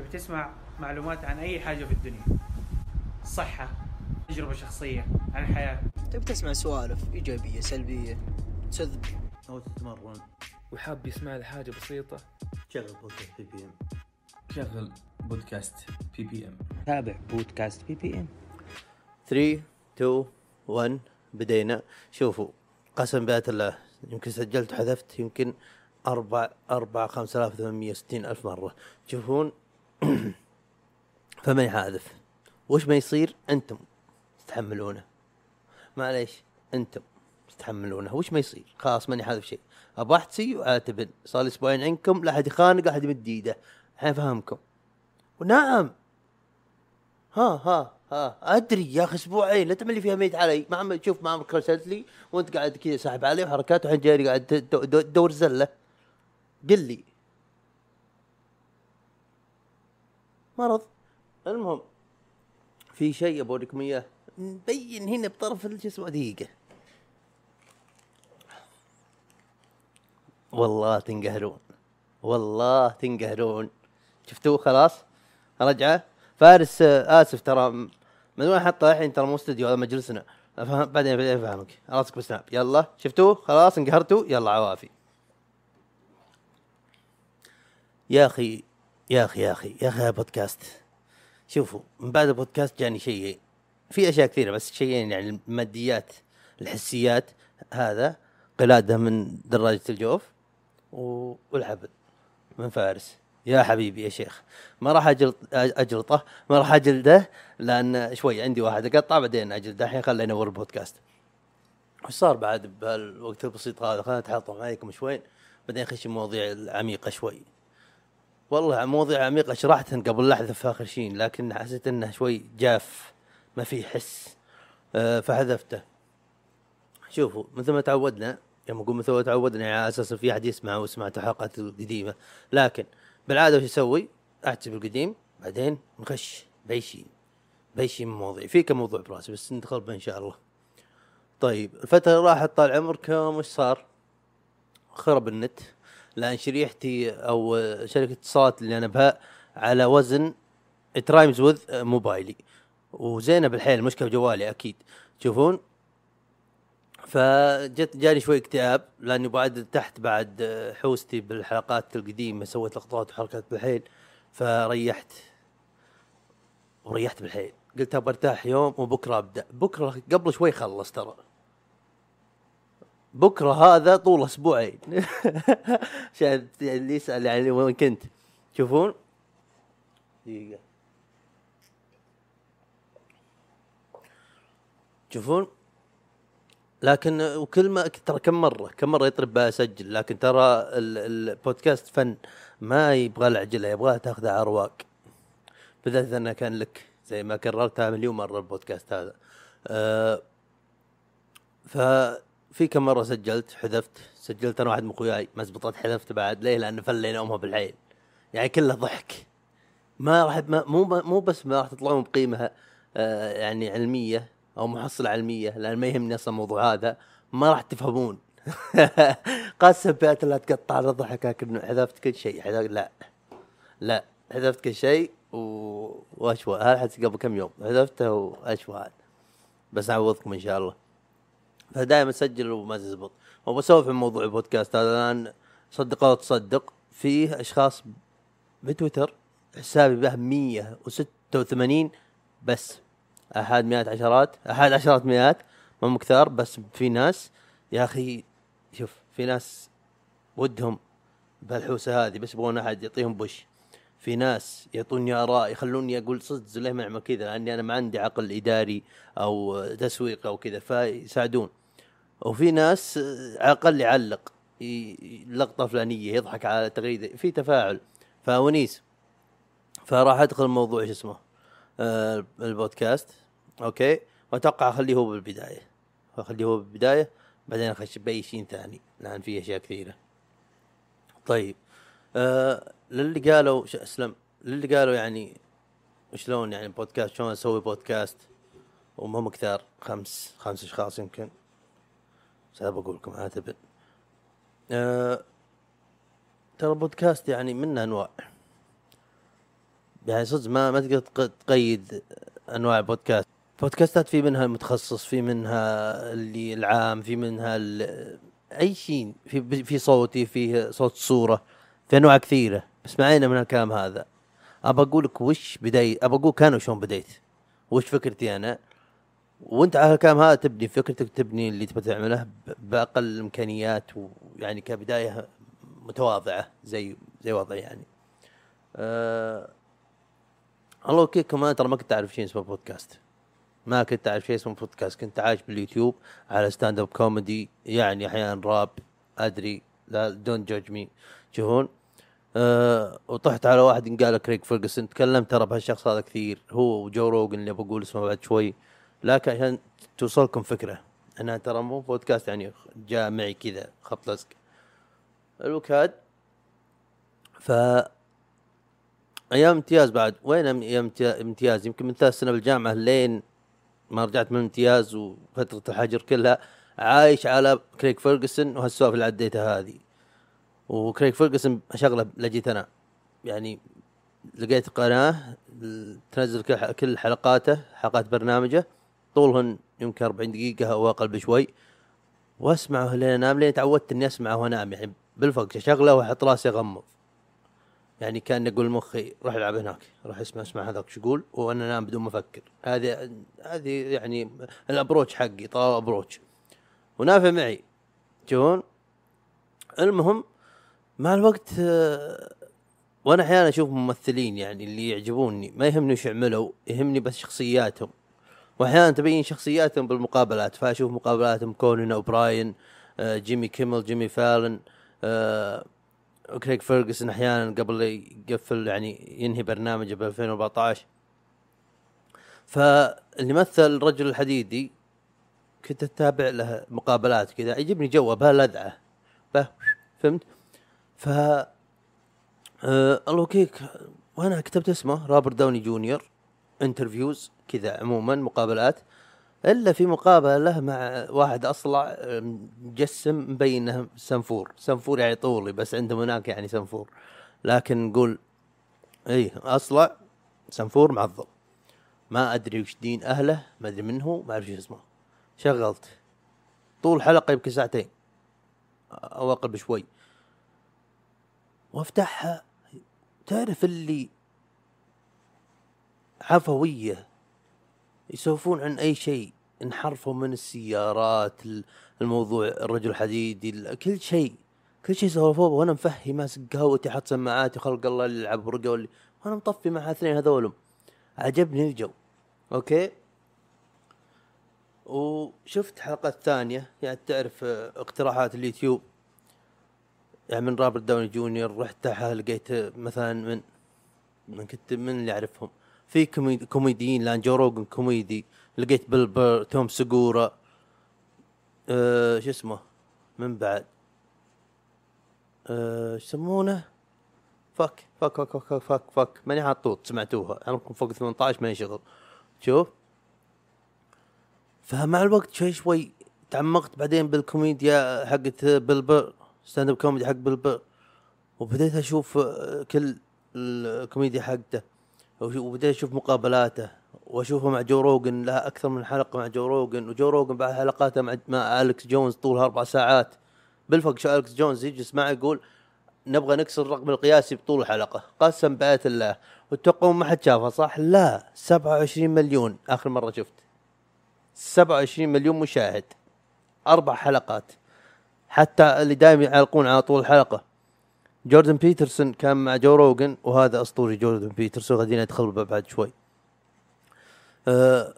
تبي تسمع معلومات عن أي حاجة في الدنيا. صحة تجربة شخصية عن الحياة تبي تسمع سوالف إيجابية سلبية تكذب أو تتمرن. وحاب يسمع لي حاجة بسيطة. شغل بودكاست بي بي ام شغل بودكاست بي بي ام تابع بودكاست بي بي ام 3 2 1 بدينا. شوفوا قسم بآيات الله يمكن سجلت وحذفت يمكن أربع أربع خمسة آلاف ثمانمية وستين ألف مرة. تشوفون فمن يحاذف وش ما يصير؟ أنتم تتحملونه. معليش أنتم تتحملونه. وش ما يصير؟ خلاص ماني حاذف شيء. أبغى أحتسي وأعتبن صار لي أسبوعين عندكم لا أحد يخانق لا أحد يمد إيده. الحين فهمكم ونعم ها ها ها. أدري يا أخي أسبوعين. لا تعمل لي فيها ميت علي. ما عم شوف ما عمرك رسلت لي. وأنت قاعد كذا ساحب علي. وحركات والحين جاي قاعد تدو- دو- تدور زله. قل لي. مرض. المهم في شيء بوريكم اياه مبين هنا بطرف الجسم دقيقة. والله تنقهرون. والله تنقهرون. شفتوه خلاص؟ رجعه فارس آه، آسف ترى من وين حطه الحين؟ ترى مو استوديو هذا مجلسنا. أفهم بعدين بعدين أفهمك. راسك بسناب يلا. شفتوه؟ خلاص انقهرتوا. يلا عوافي. يا أخي يا أخي يا أخي يا أخي يا بودكاست. شوفوا من بعد البودكاست جاني شيئين في أشياء كثيرة بس شيئين يعني الماديات الحسيات هذا قلادة من دراجة الجوف والحبل من فارس. يا حبيبي يا شيخ ما راح اجلط أجلطه ما راح أجلده لأن شوي عندي واحد أقطع بعدين أجلده الحين خلينا ينور البودكاست. وش صار بعد بهالوقت البسيط هذا؟ خلينا نتحطم عليكم شوي بعدين نخش مواضيع عميقه شوي. والله مواضيع عميقه شرحتها قبل لحظه في آخر شيء لكن حسيت إنه شوي جاف ما في حس. أه فحذفته. شوفوا مثل ما تعودنا يوم أقول مثل ما تعودنا يعني على أساس في أحد يسمع وسمعت الحلقات القديمة. لكن بالعادة وش أسوي؟ احسب القديم بعدين نخش بأي شيء من مواضيع. في كم موضوع براسي بس ندخل بها إن شاء الله. طيب الفترة اللي راحت طال عمركم وش صار؟ خرب النت. لأن شريحتي أو شركة اتصالات اللي أنا بها على وزن ترايمز وذ موبايلي. وزينة بالحيل مشكلة بجوالي أكيد. تشوفون فجت جاني شوي اكتئاب لأني بعد تحت بعد حوستي بالحلقات القديمة سويت لقطات وحركات بالحيل فريحت. وريحت بالحيل. قلت أبغى أرتاح يوم وبكرة أبدأ. بكرة قبل شوي خلص ترى. بكرة هذا طول أسبوعين. عشان اللي يسال يعني وين كنت؟ تشوفون؟ دقيقة. تشوفون؟ لكن وكل ما ترى كم مره كم مرة يطرب اسجل لكن ترى ال- البودكاست فن. ما يبغى له عجلة يبغى تاخذه على رواق بالذات إذا كان لك زي ما كررتها مليون مرة البودكاست هذا. أه ففي كم مرة سجلت حذفت. سجلت أنا واحد من اخوياي ما زبطت حذفت بعد. ليه؟ لأن فلينا أمها بالعين. يعني كله ضحك. ما راح مو مو بس ما راح تطلعون بقيمة آه يعني علمية أو محصلة علمية لأن ما يهمني أصلا الموضوع هذا. ما راح تفهمون. قسم بالله لا تقطع على ضحك لكن حذفت كل شيء. حذفت لا. لا. حذفت كل شيء و... واشوى هذا قبل كم يوم حذفته واشوى بس أعوضكم إن شاء الله. فدائما اسجل وما تزبط. وبسولف عن موضوع البودكاست هذا الآن صدق أو تصدق فيه أشخاص بتويتر حسابي به 186 بس. أحد مئات عشرات أحد عشرات مئات مو كثار بس في ناس. يا أخي شوف في ناس ودهم بهالحوسة هذه بس يبغون أحد يعطيهم بوش. في ناس يعطوني آراء يخلوني أقول صدق زي ما اعمل كذا لأني أنا ما عندي عقل إداري أو تسويق أو كذا فيساعدون. وفي ناس آه، على الأقل يعلق لقطه فلانية يضحك على تغريدة في تفاعل. فونيس فراح أدخل موضوع شو اسمه آه البودكاست. أوكي؟ وأتوقع أخليه هو بالبداية. أخليه هو بالبداية بعدين أخش بأي شيء ثاني لأن في أشياء كثيرة. طيب آه للي قالوا أسلم للي قالوا يعني شلون يعني بودكاست شلون أسوي بودكاست؟ وما هم كثار خمس خمس أشخاص يمكن. بس أنا بقول لكم عاتبا آه ترى بودكاست يعني منه أنواع. يعني صدق ما ما تقدر تق- تقيد أنواع البودكاست بودكاستات في منها المتخصص في منها اللي العام في منها أي شيء. في في صوتي في صوت صورة في أنواع كثيرة. بس ما علينا من الكلام هذا. ابى أقول لك وش بدايه ابى أقول كان وشلون بديت. وش فكرتي أنا؟ وانت على الكلام هذا تبني فكرتك تبني اللي تبي تعمله بأقل الإمكانيات ويعني كبداية متواضعه زي زي وضعي يعني. أه الله يوفقكم أنا ترى ما كنت أعرف شيء اسمه بودكاست. ما كنت أعرف شيء اسمه بودكاست. كنت عايش باليوتيوب على stand up comedy يعني أحيانا راب أدري. لا don't judge me تشوفون أه وطحت على واحد قال كريك فيرجسون تكلمت ترى بهالشخص هذا كثير. هو وجو روجن اللي بقول اسمه بعد شوي. لكن عشان توصلكم فكرة. أنا ترى مو بودكاست يعني جاء معي كذا خط لزق الوكاد ف أيام امتياز بعد. وين أيام امتيا- امتياز؟ يمكن من ثلاث سنه بالجامعة لين ما رجعت من امتياز وفترة الحجر كلها عايش على كريك فيرجسون وهالسوالف اللي عديتها هذه. وكريك فيرجسون اشغله لجيت أنا. يعني لقيت قناة تنزل كل حلقاته حلقات برنامجه. طولهن يمكن 40 دقيقة أو أقل بشوي. وأسمعه لين انام لين تعودت إني أسمعه وأنام. يعني بالفقش اشغله وأحط راسي أغمض. يعني كان أقول مخي روح العب هناك روح اسمع اسمع هذاك شو يقول. وأنا انام بدون ما أفكر. هذه هذه يعني ال approach حقي طال approach ونافع معي. تشوفون المهم مع الوقت وأنا أحيانا أشوف ممثلين يعني اللي يعجبوني ما يهمني وش يعملوا يهمني بس شخصياتهم. واحيانا تبين شخصياتهم بالمقابلات. فاشوف مقابلاتهم كونان اوبراين آه، جيمي كيمل جيمي فالن آه، كريك فيرجسون أحيانا قبل يقفل يعني ينهي برنامجه ب 2014 فاللي مثل الرجل الحديدي كنت أتابع له مقابلات كذا يجيبني جوه بهاللذعه به فهمت؟ ف آه الله يوفقك وأنا كتبت اسمه روبرت داوني جونيور. interviews كذا عموما مقابلات إلا في مقابلة له مع واحد أصلع مجسم مبين إنه سنفور. سنفور يعني طولي بس عندهم هناك يعني سنفور. لكن نقول اي أصلع سنفور معضل. ما أدري وش دين أهله ما أدري من هو ما أعرف شو اسمه. شغلت. طول حلقة يمكن ساعتين. أو أقل بشوي. وأفتحها. تعرف اللي عفوية يسولفون عن أي شيء انحرفوا من السيارات ال- الموضوع الرجل الحديدي ال- كل شيء. كل شيء سولفوه وأنا مفهي ماسك قهوتي حاط سماعاتي خلق الله اللي يلعب ورقة واللي وأنا مطفي مع اثنين هذولم عجبني الجو. أوكي؟ وشفت حلقات ثانية. يعني تعرف آه، اقتراحات اليوتيوب. يعني من روبرت داوني جونيور رحت لقيت آه، مثلا من من كنت من اللي أعرفهم. في كوميدي كوميديين لأن جو روجن كوميدي لقيت بيل بير توم سجورا أه شو اسمه؟ من بعد؟ أه شو يسمونه؟ fuck fuck fuck fuck fuck fuck, fuck. ماني حاطوط سمعتوها. عمركم فوق 18 ماني شغل. شوف. فمع الوقت شوي شوي تعمقت بعدين بالكوميديا حقت بيل بير stand up comedy حق بيل بير. وبديت أشوف كل الكوميديا حقته. وبديت أشوف مقابلاته وأشوفه مع جو روجن لها أكثر من حلقة مع جو روجن وجو روجن بعد حلقاته مع مع الكس جونز طولها أربع ساعات. بالفق شو الكس جونز يجلس معه يقول نبغى نكسر الرقم القياسي بطول الحلقة. قسم بآية الله. وتتوقعون ما حد شافها صح؟ لا. 27 مليون آخر مرة شفت. 27 مليون مشاهد. أربع حلقات. حتى اللي دائما يعلقون على طول الحلقة. جوردن بيترسون كان مع جو روجن وهذا أسطوري جوردن بيترسون غاديين ندخل بعد شوي. أه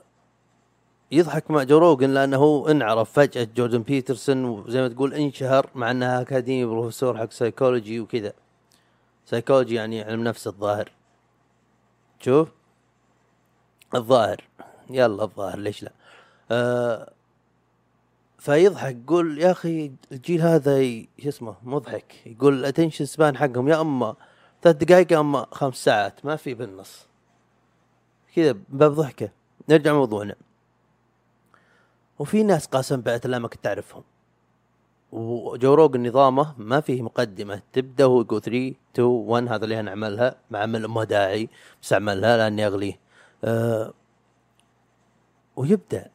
يضحك مع جو روجن لأنه انعرف فجأة جوردن بيترسون وزي ما تقول انشهر مع أنها أكاديمي بروفيسور حق psychology وكذا. psychology يعني علم نفس الظاهر. شوف. الظاهر. يلا الظاهر ليش لا؟ أه فيضحك يقول يا أخي الجيل هذا شو اسمه مضحك. يقول ال attention span حقهم يا أما ثلاث دقائق يا أما خمس ساعات ما في بالنص. كذا باب ضحكة. نرجع موضوعنا. وفي ناس قاسم بعت الله ما كنت أعرفهم. وجو روجن نظامه ما فيه مقدمة. تبدأ هو يقول 3 2 1 هذا اللي ما عمل ما داعي بس أعملها لأني أغليه. أه ويبدأ.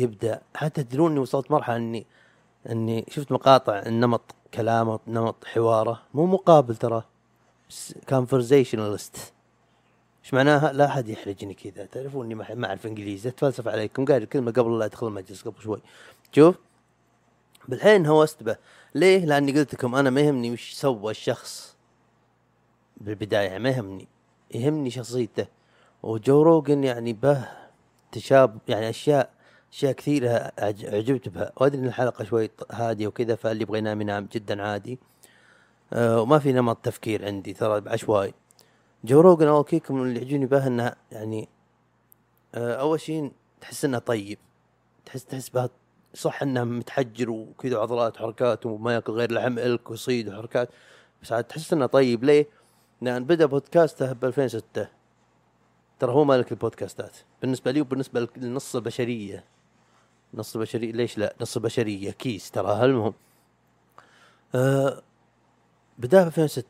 يبدأ. حتى تدرون إني وصلت مرحلة اني إني شفت مقاطع نمط كلامه نمط حواره. مو مقابل ترى conversationalist إيش معناها؟ لا أحد يحرجني كذا. تعرفون إني ما أعرف إنجليزي. أتفلسف عليكم. قاعد الكلمة قبل لا أدخل المجلس قبل شوي. شوف. بالحين host به. ليه؟ لأني قلت لكم أنا ما يهمني وش سوى الشخص. بالبداية ما يهمني يهمني شخصيته. وجو روجن يعني به تشاب يعني أشياء أشياء كثيرة اعجبت بها وأدري إن الحلقة شوي هادية وكذا فاللي يبغى ينام ينام جدا عادي. أه وما في نمط تفكير عندي ترى عشوائي جو روجن اول اللي يعجبني به انه يعني أه أول شيء تحس انه طيب. تحس تحس به صح انه متحجر وكذا عضلات وحركات وما ياكل غير لحم إلك وصيد وحركات. بس عاد تحس انه طيب. ليه؟ لأن بدأ بودكاسته ب 2006 ترى هو مالك البودكاستات. بالنسبة لي وبالنسبة لنص البشرية. نص البشريه ليش لا؟ نص البشريه case ترى المهم آه بدا ب 2006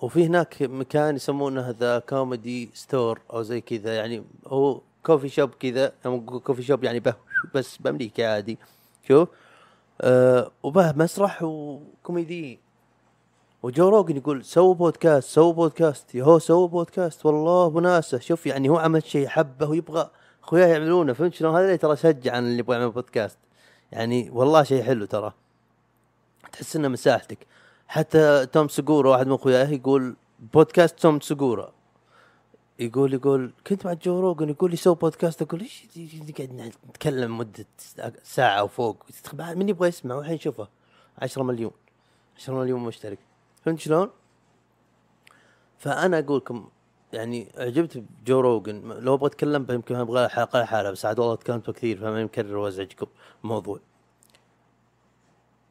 وفي هناك مكان يسمونه The Comedy Store أو زي كذا يعني هو coffee shop كذا نقول coffee shop يعني به بس بأمريكا عادي. شوف. آه وبه مسرح وكوميدي. وجو روجن يقول سووا بودكاست سووا بودكاست. يا هو سووا بودكاست والله وناسه شوف يعني هو عمل شيء حبه ويبغى اخوياه يعملونه فهمت شلون؟ هذا ترى شجع اللي يبغى يعمل بودكاست يعني والله شيء حلو ترى. تحس إنه مساحتك. حتى توم سجورا واحد من أخوياه يقول بودكاست توم سجورا يقول يقول كنت مع جو روجن يقول لي سوي بودكاست أقول إيش قاعد نتكلم مدة ساعة وفوق من يبغى يسمع؟ والحين شوفه. 10 مليون. 10 مليون مشترك. فهمت شلون؟ فأنا أقول لكم يعني عجبت بجو روجن لو أبغى أتكلم يمكن أبغى حلقة لحالها بس عاد والله تكلمت كثير فما يمكن وازعجكم الموضوع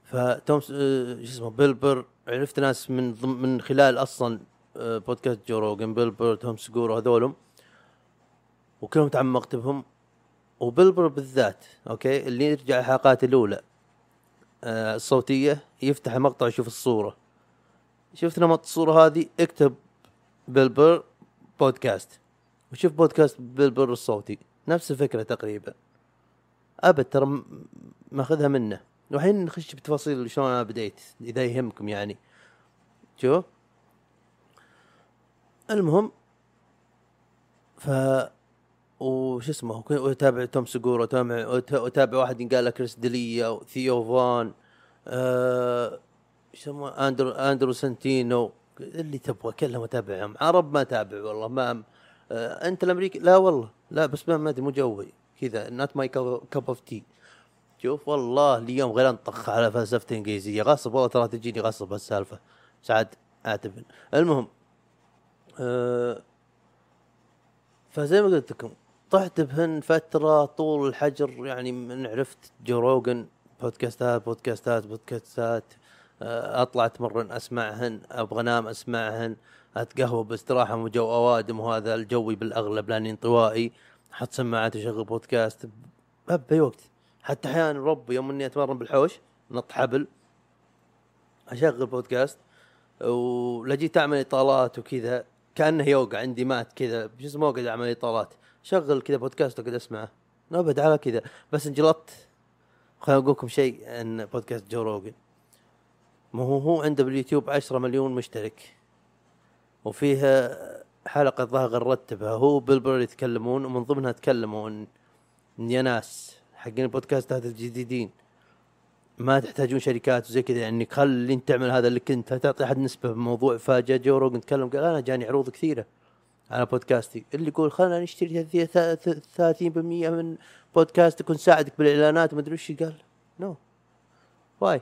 فتوم آه، شو اسمه بيل بر عرفت ناس من ضم من خلال أصلا آه، بودكاست جو روجن بيل بر توم سيجورا هذولهم وكلهم تعمقت بهم وبيل بر بالذات أوكي اللي يرجع الحلقات الأولى آه، الصوتية يفتح المقطع ويشوف الصورة. شفت نمط الصورة هذه؟ اكتب بيلبر بودكاست وشوف بودكاست بيلبر الصوتي نفس الفكرة تقريبا. أبد ترى ماخذها منه. والحين نخش بتفاصيل شلون أنا بديت إذا يهمكم يعني. شوف المهم ف وش اسمه واتابع توم سجورا وأتابع وأتابع واحد ينقال له كريس ديليا وثيو فان آه أندرو أندرو سنتينو. اللي تبغى كلهم أتابعهم. عرب ما أتابع والله ما آه أنت الأمريكي؟ لا والله لا بس ما أدري مو جوي. كذا نوت ماي كاب اوف تي شوف والله اليوم غير انطخ على فلسفة إنجليزية. غصب والله ترى تجيني غصب السالفه سعد أعتبر. المهم آه فزي ما قلت لكم طحت بهن فترة طول الحجر يعني من عرفت جو روجن بودكاستات بودكاستات بودكاستات. أطلع أتمرن أسمعهن أبغى أنام أسمعهن أتقهوى باستراحة وجو أوادم وهذا الجوي بالأغلب لأني انطوائي. أحط سماعات واشغل بودكاست بأي وقت. حتى أحيانا رب يوم إني أتمرن بالحوش نط حبل أشغل بودكاست ولا جيت اعمل إطالات وكذا. كأنه يوقع عندي مات كذا شو اسمه اقعد اعمل إطالات. شغل كذا بودكاست اقعد أسمعه. ابد على كذا. بس انجلطت. خليني أقول لكم شيء عن بودكاست جو روجن ما هو هو عنده باليوتيوب 10 مليون مشترك. وفيها حلقة ظاهر غردتها هو بيل بر يتكلمون ومن ضمنها تكلموا ان يا ناس حقين البودكاستات الجديدين. ما تحتاجون شركات وزي كذا يعني خلي انت تعمل هذا اللي كنت تعطي أحد نسبة بموضوع فجاء جو روجن تكلم قال أنا جاني عروض كثيرة على بودكاستي. اللي يقول خلنا نشتري هذه ثا- ث- 30% من بودكاستك ونساعدك بالإعلانات وما أدري وش قال. no way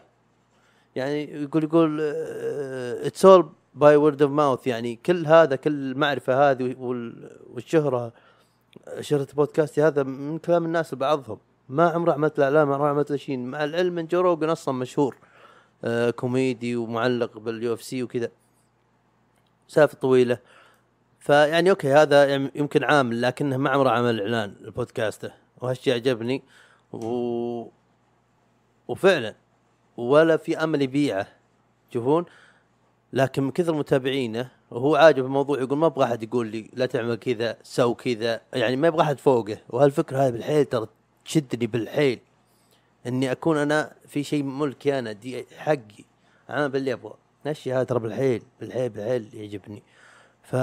يعني يقول يقول it's all by word of mouth يعني كل هذا كل المعرفة هذه وال- والشهرة شهرة بودكاستي هذا من كلام الناس لبعضهم ما عمره عملت اعلان ما عمره عملت شيء مع العلم إن جو روجن أصلا مشهور آه كوميدي ومعلق بال UFC وكذا. سالفة طويلة. فيعني أوكي هذا يمكن عامل لكنه ما عمره عمل إعلان لبودكاسته وهالشيء عجبني. و... وفعلا ولا في أمل يبيعه. تشوفون لكن من كثر متابعينه وهو عاجب الموضوع يقول ما أبغى أحد يقول لي لا تعمل كذا سو كذا. يعني ما يبغى أحد فوقه. وهالفكرة هذه بالحيل ترى تشدني بالحيل. إني أكون أنا في شيء ملكي أنا دي حقي. أنا باللي أبغى. الشي هذا ترى بالحيل بالحيل بالحيل يعجبني. ف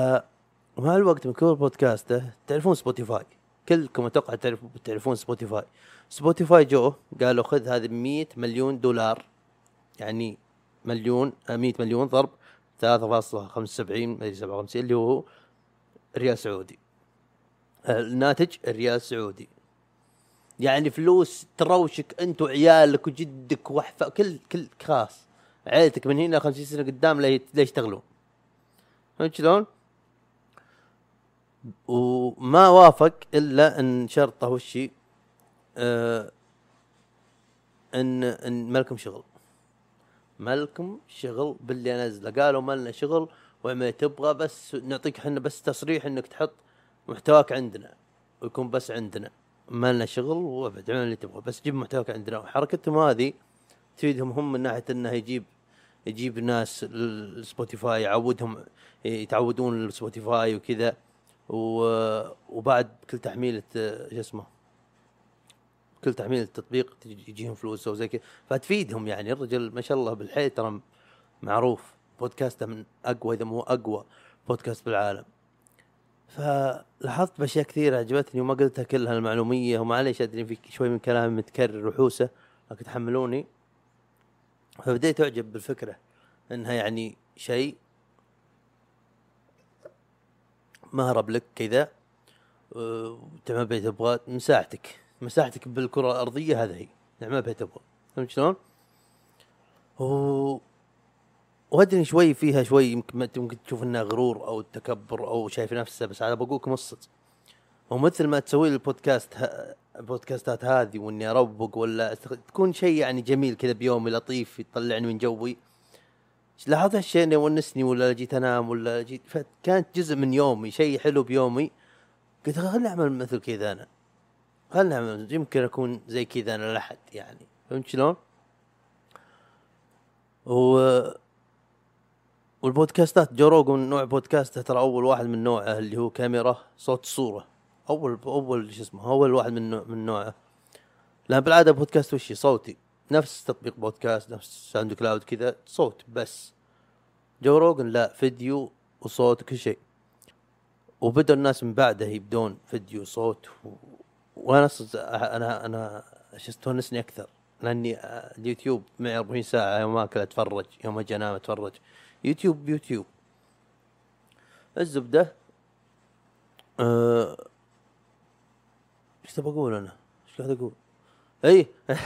ومع الوقت من كل بودكاسته تعرفون سبوتيفاي كلكم أتوقع تعرفون سبوتيفاي. سبوتيفاي جو قالوا خذ هذه 100 مليون دولار. يعني مليون آه، 100 مليون ضرب 3.75 مدري 57 اللي هو ريال سعودي. آه، الناتج الريال السعودي يعني فلوس تروشك انت وعيالك وجدك وحفا كل كل خاص عيلتك من هنا 50 سنة قدام لا يشتغلون. شلون؟ وما وافق إلا أن شرطه وشي آه ان أن ما لكم شغل. ما لكم شغل باللي أنزله. قالوا ما لنا شغل وما تبغى بس نعطيك إحنا بس تصريح إنك تحط محتواك عندنا ويكون بس عندنا. ما لنا شغل وابد اعمل اللي تبغى. بس جيب محتواك عندنا. وحركتهم هذه تفيدهم هم من ناحية إنه يجيب يجيب ناس السبوتيفاي يعودهم يتعودون السبوتيفاي وكذا. وبعد كل تحميله شو اسمه كل تحميل التطبيق يجيهم فلوس أو زي كذا. فتفيدهم يعني الرجل ما شاء الله بالحيل ترى معروف. بودكاسته من أقوى إذا مو أقوى بودكاست بالعالم. فلاحظت بأشياء كثيرة عجبتني وما قلتها كلها المعلومية ومعليش أدري في شوي من كلامي متكرر وحوسة لكن تحملوني. فبديت أعجب بالفكرة إنها يعني شيء مهرب لك كذا أه، تعمل بيت تبغى مساحتك مساحتك بالكرة الأرضية هذه هي تعمل بيت تبغى فهمت شلون؟ و وأدري شوي فيها شوي يمكن ما- ممكن تشوف إنها غرور أو تكبر أو شايف نفسه بس أنا بقولكم الصدق ومثل ما تسوي البودكاست ه... البودكاستات هذه وإني أروق ولا. تكون شيء يعني جميل كذا بيومي لطيف يطلعني من جوي لاحظت هالشيء انه يونسني ولا جيت أنام ولا جيت فكانت جزء من يومي شيء حلو بيومي. قلت خلني اعمل مثل كذا أنا. خلني اعمل يمكن أكون زي كذا أنا لحد يعني. فهمت شلون؟ و والبودكاستات جو نوع بودكاسته ترى أول واحد من نوعه اللي هو كاميرا صوت صورة. أول أول شو اسمه أول واحد من نوع من نوعه. لأن بالعادة بودكاست وشي صوتي. نفس تطبيق بودكاست نفس ساوند كلاود كذا صوت بس جو روجن لا فيديو وصوت وكل شيء وبدأ الناس من بعده يبدون فيديو صوت و... وأنا. أنا أنا شو تونسني أكثر لأني اليوتيوب معي 40 ساعة يوم أكل أتفرج يوم أجي أنام أتفرج يوتيوب يوتيوب الزبدة أه... إيش تبغى أقول أنا؟ إيش قاعد أقول؟ إي.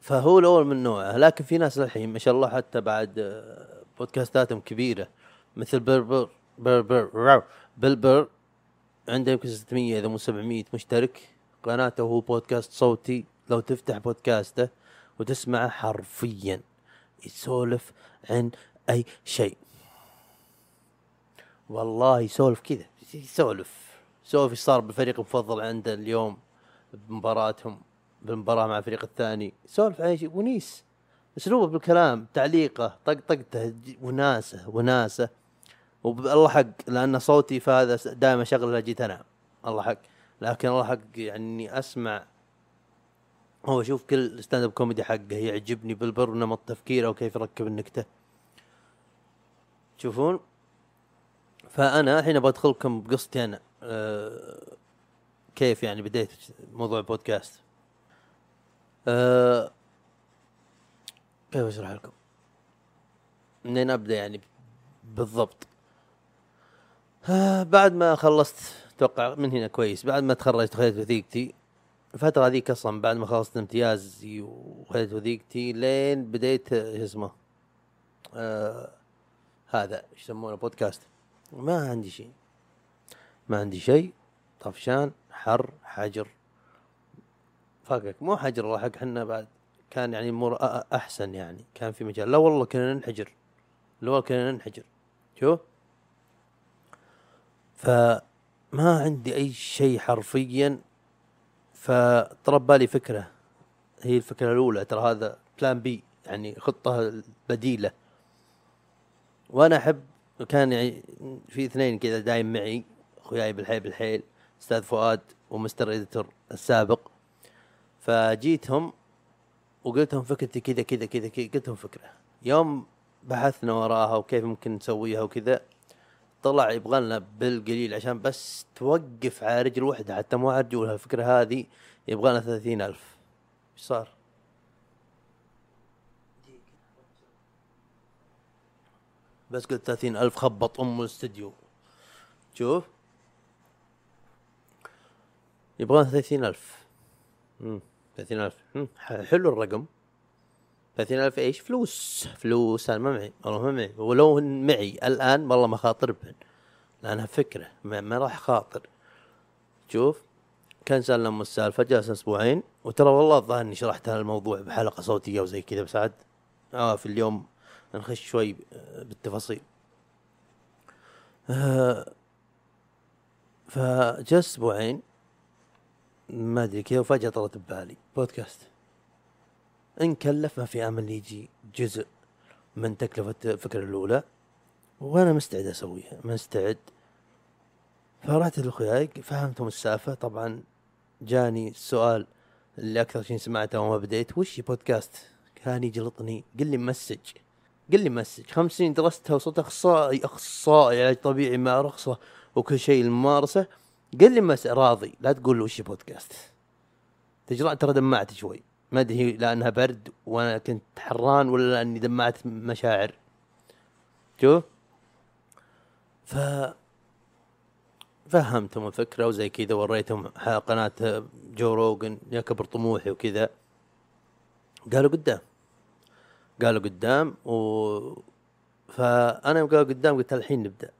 فهو الأول من نوعه. لكن في ناس للحين ما شاء الله حتى بعد آه، بودكاستاتهم كبيرة. مثل بربر بربر راو بلبر عنده يمكن 600 إذا مو 700 مشترك. قناته هو بودكاست صوتي. لو تفتح بودكاسته وتسمعه حرفيا يسولف عن أي شيء. والله يسولف كذا. يسولف. يسولف إيش صار بالفريق المفضل عنده اليوم. بمباراتهم بالمباراة مع الفريق الثاني. يسولف عن شيء ونيس. أسلوبه بالكلام تعليقه طقطقته وناسه وناسه. والله حق لأن صوتي فهذا دائما اذا جيت انام الله حق. لكن الله حق يعني أسمع. هو أشوف كل stand-up comedy حقه يعجبني بيل بر نمط تفكيره وكيف يركب النكتة. تشوفون فأنا الحين بدخلكم بقصتي أنا. أه كيف يعني بديت موضوع البودكاست؟ أه كيف أشرح لكم؟ منين أبدأ يعني بالضبط؟ آه بعد ما خلصت أتوقع من هنا كويس. بعد ما تخرجت خذيت وثيقتي. الفترة هذيك أصلا بعد ما خلصت امتيازي وخذيت وثيقتي لين بديت اسمه آه هذا يسمونه بودكاست. ما عندي شيء. ما عندي شيء. طفشان حر حجر. فاقك مو حجر الله حق حنا بعد. كان يعني امور أحسن يعني. كان في مجال. لا والله كنا ننحجر. لا والله كنا ننحجر. شوف فما عندي أي شيء حرفيا. فطرت ببالي فكرة. هي الفكرة الأولى. ترى هذا plan B يعني خطة بديلة. وأنا أحب كان يعني في اثنين كذا دايم معي. أخوياي بالحيل بالحيل. أستاذ فؤاد و mister editor السابق. فجيتهم وقلت لهم فكرتي كذا كذا كذا قلت لهم فكرة. يوم بحثنا وراها وكيف ممكن نسويها وكذا طلع يبغى لنا بالقليل عشان بس توقف على رجل واحدة حتى مو على رجولها. الفكرة هذه يبغى لنا ثلاثين ألف. إيش صار؟ بس قلت ثلاثين ألف خبط أم الاستديو. شوف. يبغى لنا ثلاثين ألف. ثلاثين ألف. حلو الرقم. ثلاثين ألف إيش؟ فلوس. فلوس. أنا ما معي. والله ما معي. ولو معي الآن والله ما خاطر بهن. لأنها فكرة. ما, ما راح خاطر. شوف. كان سالنا ام السالفة جلسنا أسبوعين. وترى والله الظاهر إني شرحت هذا الموضوع بحلقة صوتية وزي كذا بس عاد آه في اليوم نخش شوي آه، بالتفاصيل. آه فجلس أسبوعين. ما أدري كذا وفجأة طلعت ببالي. بودكاست. إن كلف ما في آمل يجي جزء من تكلفة الفكرة الأولى وأنا مستعد أسويها مستعد. فرحت لأخوياي فهمتهم السالفة. طبعا جاني السؤال اللي أكثر شيء سمعته وما بديت وش بودكاست؟ كان يجلطني قل لي مسج قل لي مسج. خمس سنين درستها وصرت أخصائي أخصائي علاج طبيعي مع رخصه وكل شيء الممارسة. قل لي مس راضي لا تقول وش بودكاست. تجرأ ترى دمعت شوي. ما أدري لأنها برد وأنا كنت حران ولا لأني دمعت مشاعر. شوف ف فهمتهم الفكرة وزي كذا وريتهم قناة جو روجن يكبر طموحي وكذا. قالوا قدام. قالوا قدام و فأنا يوم قالوا قدام قلت الحين نبدأ.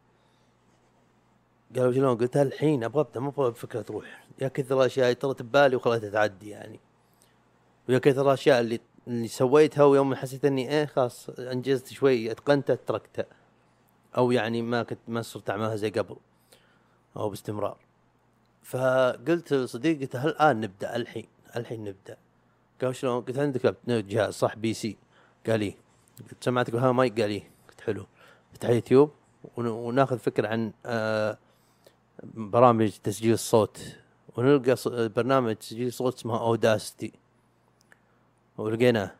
قالوا شلون قلت الحين أبغى أبدأ ما أبغى بفكرة تروح. يا كثر اللي طرت ببالي وخليتها تعدي يعني. ويا كثر الأشياء اللي اللي سويتها ويوم حسيت إني إيه خلاص أنجزت شوي أتقنتها تركتها. أو يعني ما كنت ما صرت أعملها زي قبل أو باستمرار. فقلت لصديقي قلت هل الان نبدأ الحين الحين نبدأ. قال شلون قلت عندك جهاز صح PC. قال لي قلت سماعتك بها مايك؟ قال لي قلت حلو. فتح يوتيوب ون- وناخذ فكرة عن آه، برامج تسجيل الصوت ونلقى برنامج تسجيل صوت اسمه Audacity ولقيناه.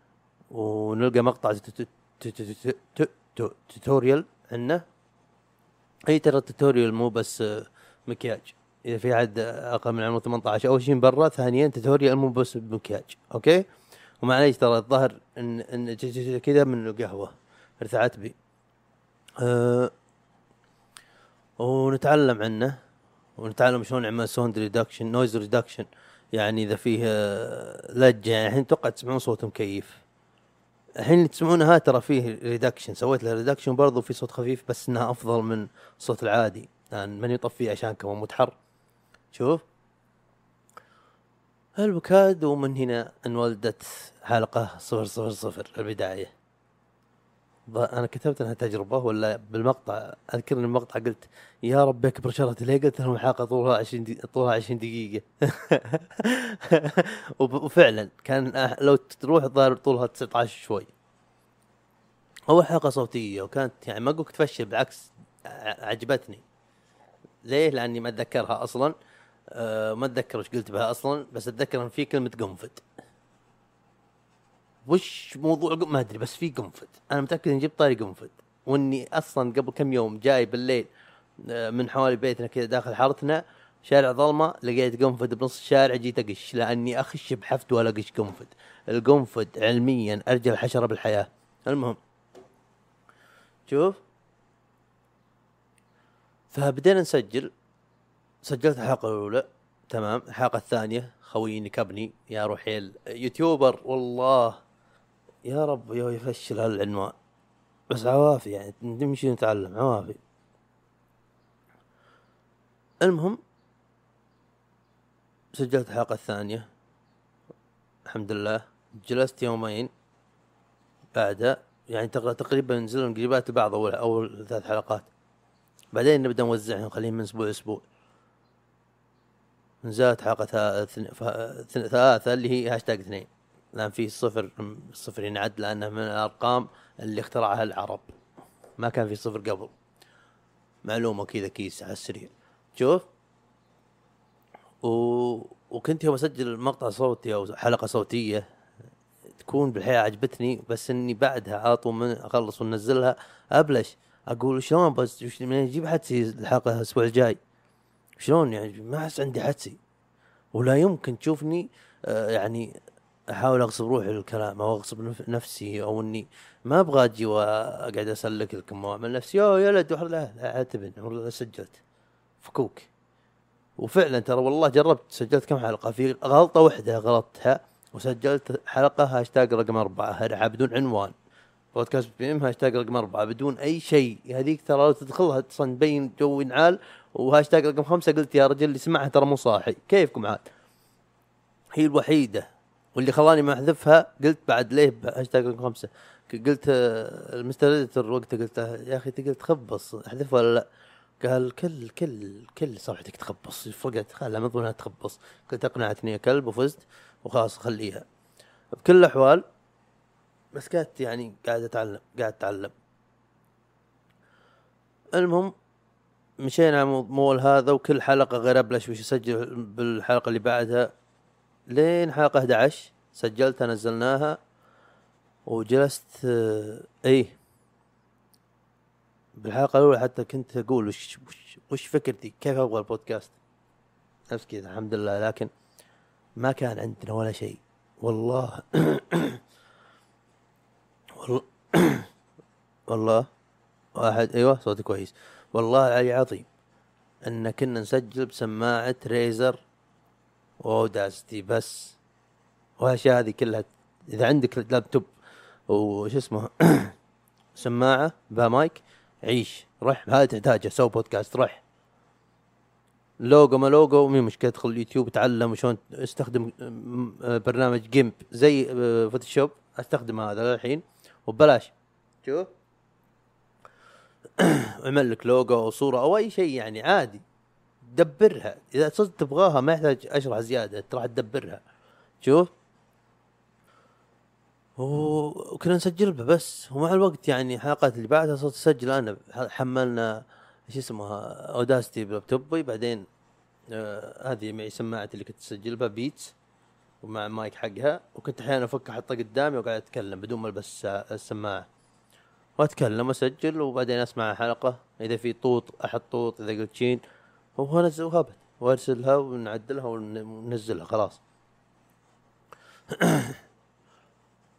ونلقى مقطع tutorial عنه إي ترى ال tutorial مو بس مكياج إذا في احد أقل من عمر 18 أول شيء من برا ثانيا tutorial مو بس بمكياج okay؟ ومعليش ترى الظاهر ان إن كذا من القهوة. ارتعت بي. أه ونتعلم عنه. ونتعلم شلون نعمل sound reduction noise reduction يعني إذا فيه آه، لجة يعني الحين أتوقع تسمعون صوت مكيف. الحين اللي تسمعونها ترى فيه reduction سويت له reduction برضو في صوت خفيف بس إنها أفضل من الصوت العادي. لأن ماني طفيه عشان كمان متحر. شوف. البكاد ومن هنا انولدت حلقة صفر صفر صفر البداية. أنا كتبت انها تجربة ولا بالمقطع اذكر ان المقطع قلت يا رب أكبر شرط ليه؟ قلت لهم الحلقة طولها 20 دي... طولها 20 دقيقة. وب- وفعلا كان لو تروح الظاهر طولها 19 شوي. اول حلقة صوتية وكانت يعني ما أقول تفشل بالعكس عجبتني. ليه؟ لأني ما أتذكرها أصلا. أه ما أتذكر وش قلت بها أصلا بس أتذكر إن في كلمة قنفذ. وش موضوع ما أدري بس في قنفذ. أنا متأكد إني جبت طاري قنفذ. وإني أصلا قبل كم يوم جاي بالليل آه، من حوالي بيتنا كذا داخل حارتنا شارع ظلمة لقيت قنفذ بنص الشارع جيت أقش لأني أخش بحفت ولا أقش قنفذ. القنفذ علميا ارجل حشره بالحياة. المهم شوف. فبدينا نسجل. سجلت الحلقة الأولى تمام. الحلقة الثانية خويي نكبني يا روحيل يوتيوبر والله. يا رب يا يفشل هالعنوان. بس عوافي يعني نمشي نتعلم عوافي. المهم سجلت الحلقة الثانية الحمد لله. جلست يومين. بعدها يعني تق- تقريبا نزلوا قريبات لبعض أول أول ثلاث حلقات. بعدين نبدأ نوزعهم نخليهم من أسبوع لأسبوع. نزلت حلقة ثلاثة اللي هي هاشتاج اثنين. لأن في صفر صفر ينعد لأنه من الارقام اللي اخترعها العرب. ما كان في صفر قبل. معلومة كذا كيس على السريع. شوف. و... وكنت يوم أسجل مقطع صوتي أو حلقة صوتية تكون بالحياة عجبتني بس إني بعدها على طول من أخلص وننزلها أبلش. أقول شلون بس من أجيب حدسي الحلقة الأسبوع الجاي؟ شلون يعني؟ ما أحس عندي حدسي. ولا يمكن تشوفني آه، يعني أحاول أغصب روحي للكلام أو أغصب نف- نفسي أو إني ما أبغى أجي وأقعد أسلك لكم واعمل نفسي يا ولد لا اعتبر والله سجلت. فكوك. وفعلا ترى والله جربت سجلت كم حلقة. في غلطة واحدة غلطتها وسجلت حلقة هاشتاج رقم أربعة هرعه بدون عنوان. بودكاست بي ام هاشتاج رقم أربعة بدون أي شيء. هذيك ترى لو تدخلها تبين جو ينعال وهاشتاج رقم خمسة قلت يا رجل اللي سمعها ترى مو صاحي. كيفكم عاد؟ هي الوحيدة. واللي خلاني ما احذفها قلت بعد ليه هاشتاج رقم خمسة؟ قلت آه، ال mister editor وقتها قلت يا أخي تقدر تخبص أحذفها ولا لا؟ قال كل كل كل صفحتك تخبص. فرقت خلها من ضمنها تخبص. قلت أقنعتني يا كلب وفزت وخلاص خليها. بكل الأحوال بس كانت يعني قاعد أتعلم قاعد أتعلم. المهم مشينا على الموضوع هذا وكل حلقة غير أبلش وش أسجل بالحلقة اللي بعدها. لين حلقة 11 سجلتها نزلناها وجلست آه، إيه. بالحلقة الأولى حتى كنت أقول وش وش, وش فكرتي؟ كيف أبغى البودكاست؟ نفس كذا الحمد لله. لكن ما كان عندنا ولا شيء. والله. والله. والله. واحد أيوه صوتي كويس. والله العلي عظيم إن كنا نسجل بسماعة ريزر و Audacity بس والاشياء هذه كلها إذا عندك لابتوب وش اسمه سماعة بها مايك عيش رح هذا تحتاجه سوي بودكاست رح لوجو ما لوجو مي مشكلة ادخل اليوتيوب اتعلم شلون استخدم برنامج GIMP. زي آه، Photoshop. استخدم هذا للحين. وببلاش شوف اعمل لك لوجو أو صورة أو أي شيء يعني عادي. دبرها إذا صدق تبغاها ما يحتاج أشرح زيادة راح تدبرها. شوف. وكنا نسجل به بس. ومع الوقت يعني الحلقات اللي بعدها صرت أسجل أنا. حملنا شو اسمها Audacity ب laptop ي بعدين آه هذه معي سماعتي اللي كنت اسجل بها Beats ومع المايك حقها. وكنت أحيانا افك احطها قدامي وقاعد أتكلم بدون ما ألبس السماعة. وأتكلم وأسجل وبعدين أسمع الحلقة إذا في طوط أحط طوط. إذا قلت شين. وانزل وهبت وارسلها ونعدلها ون- وننزلها خلاص.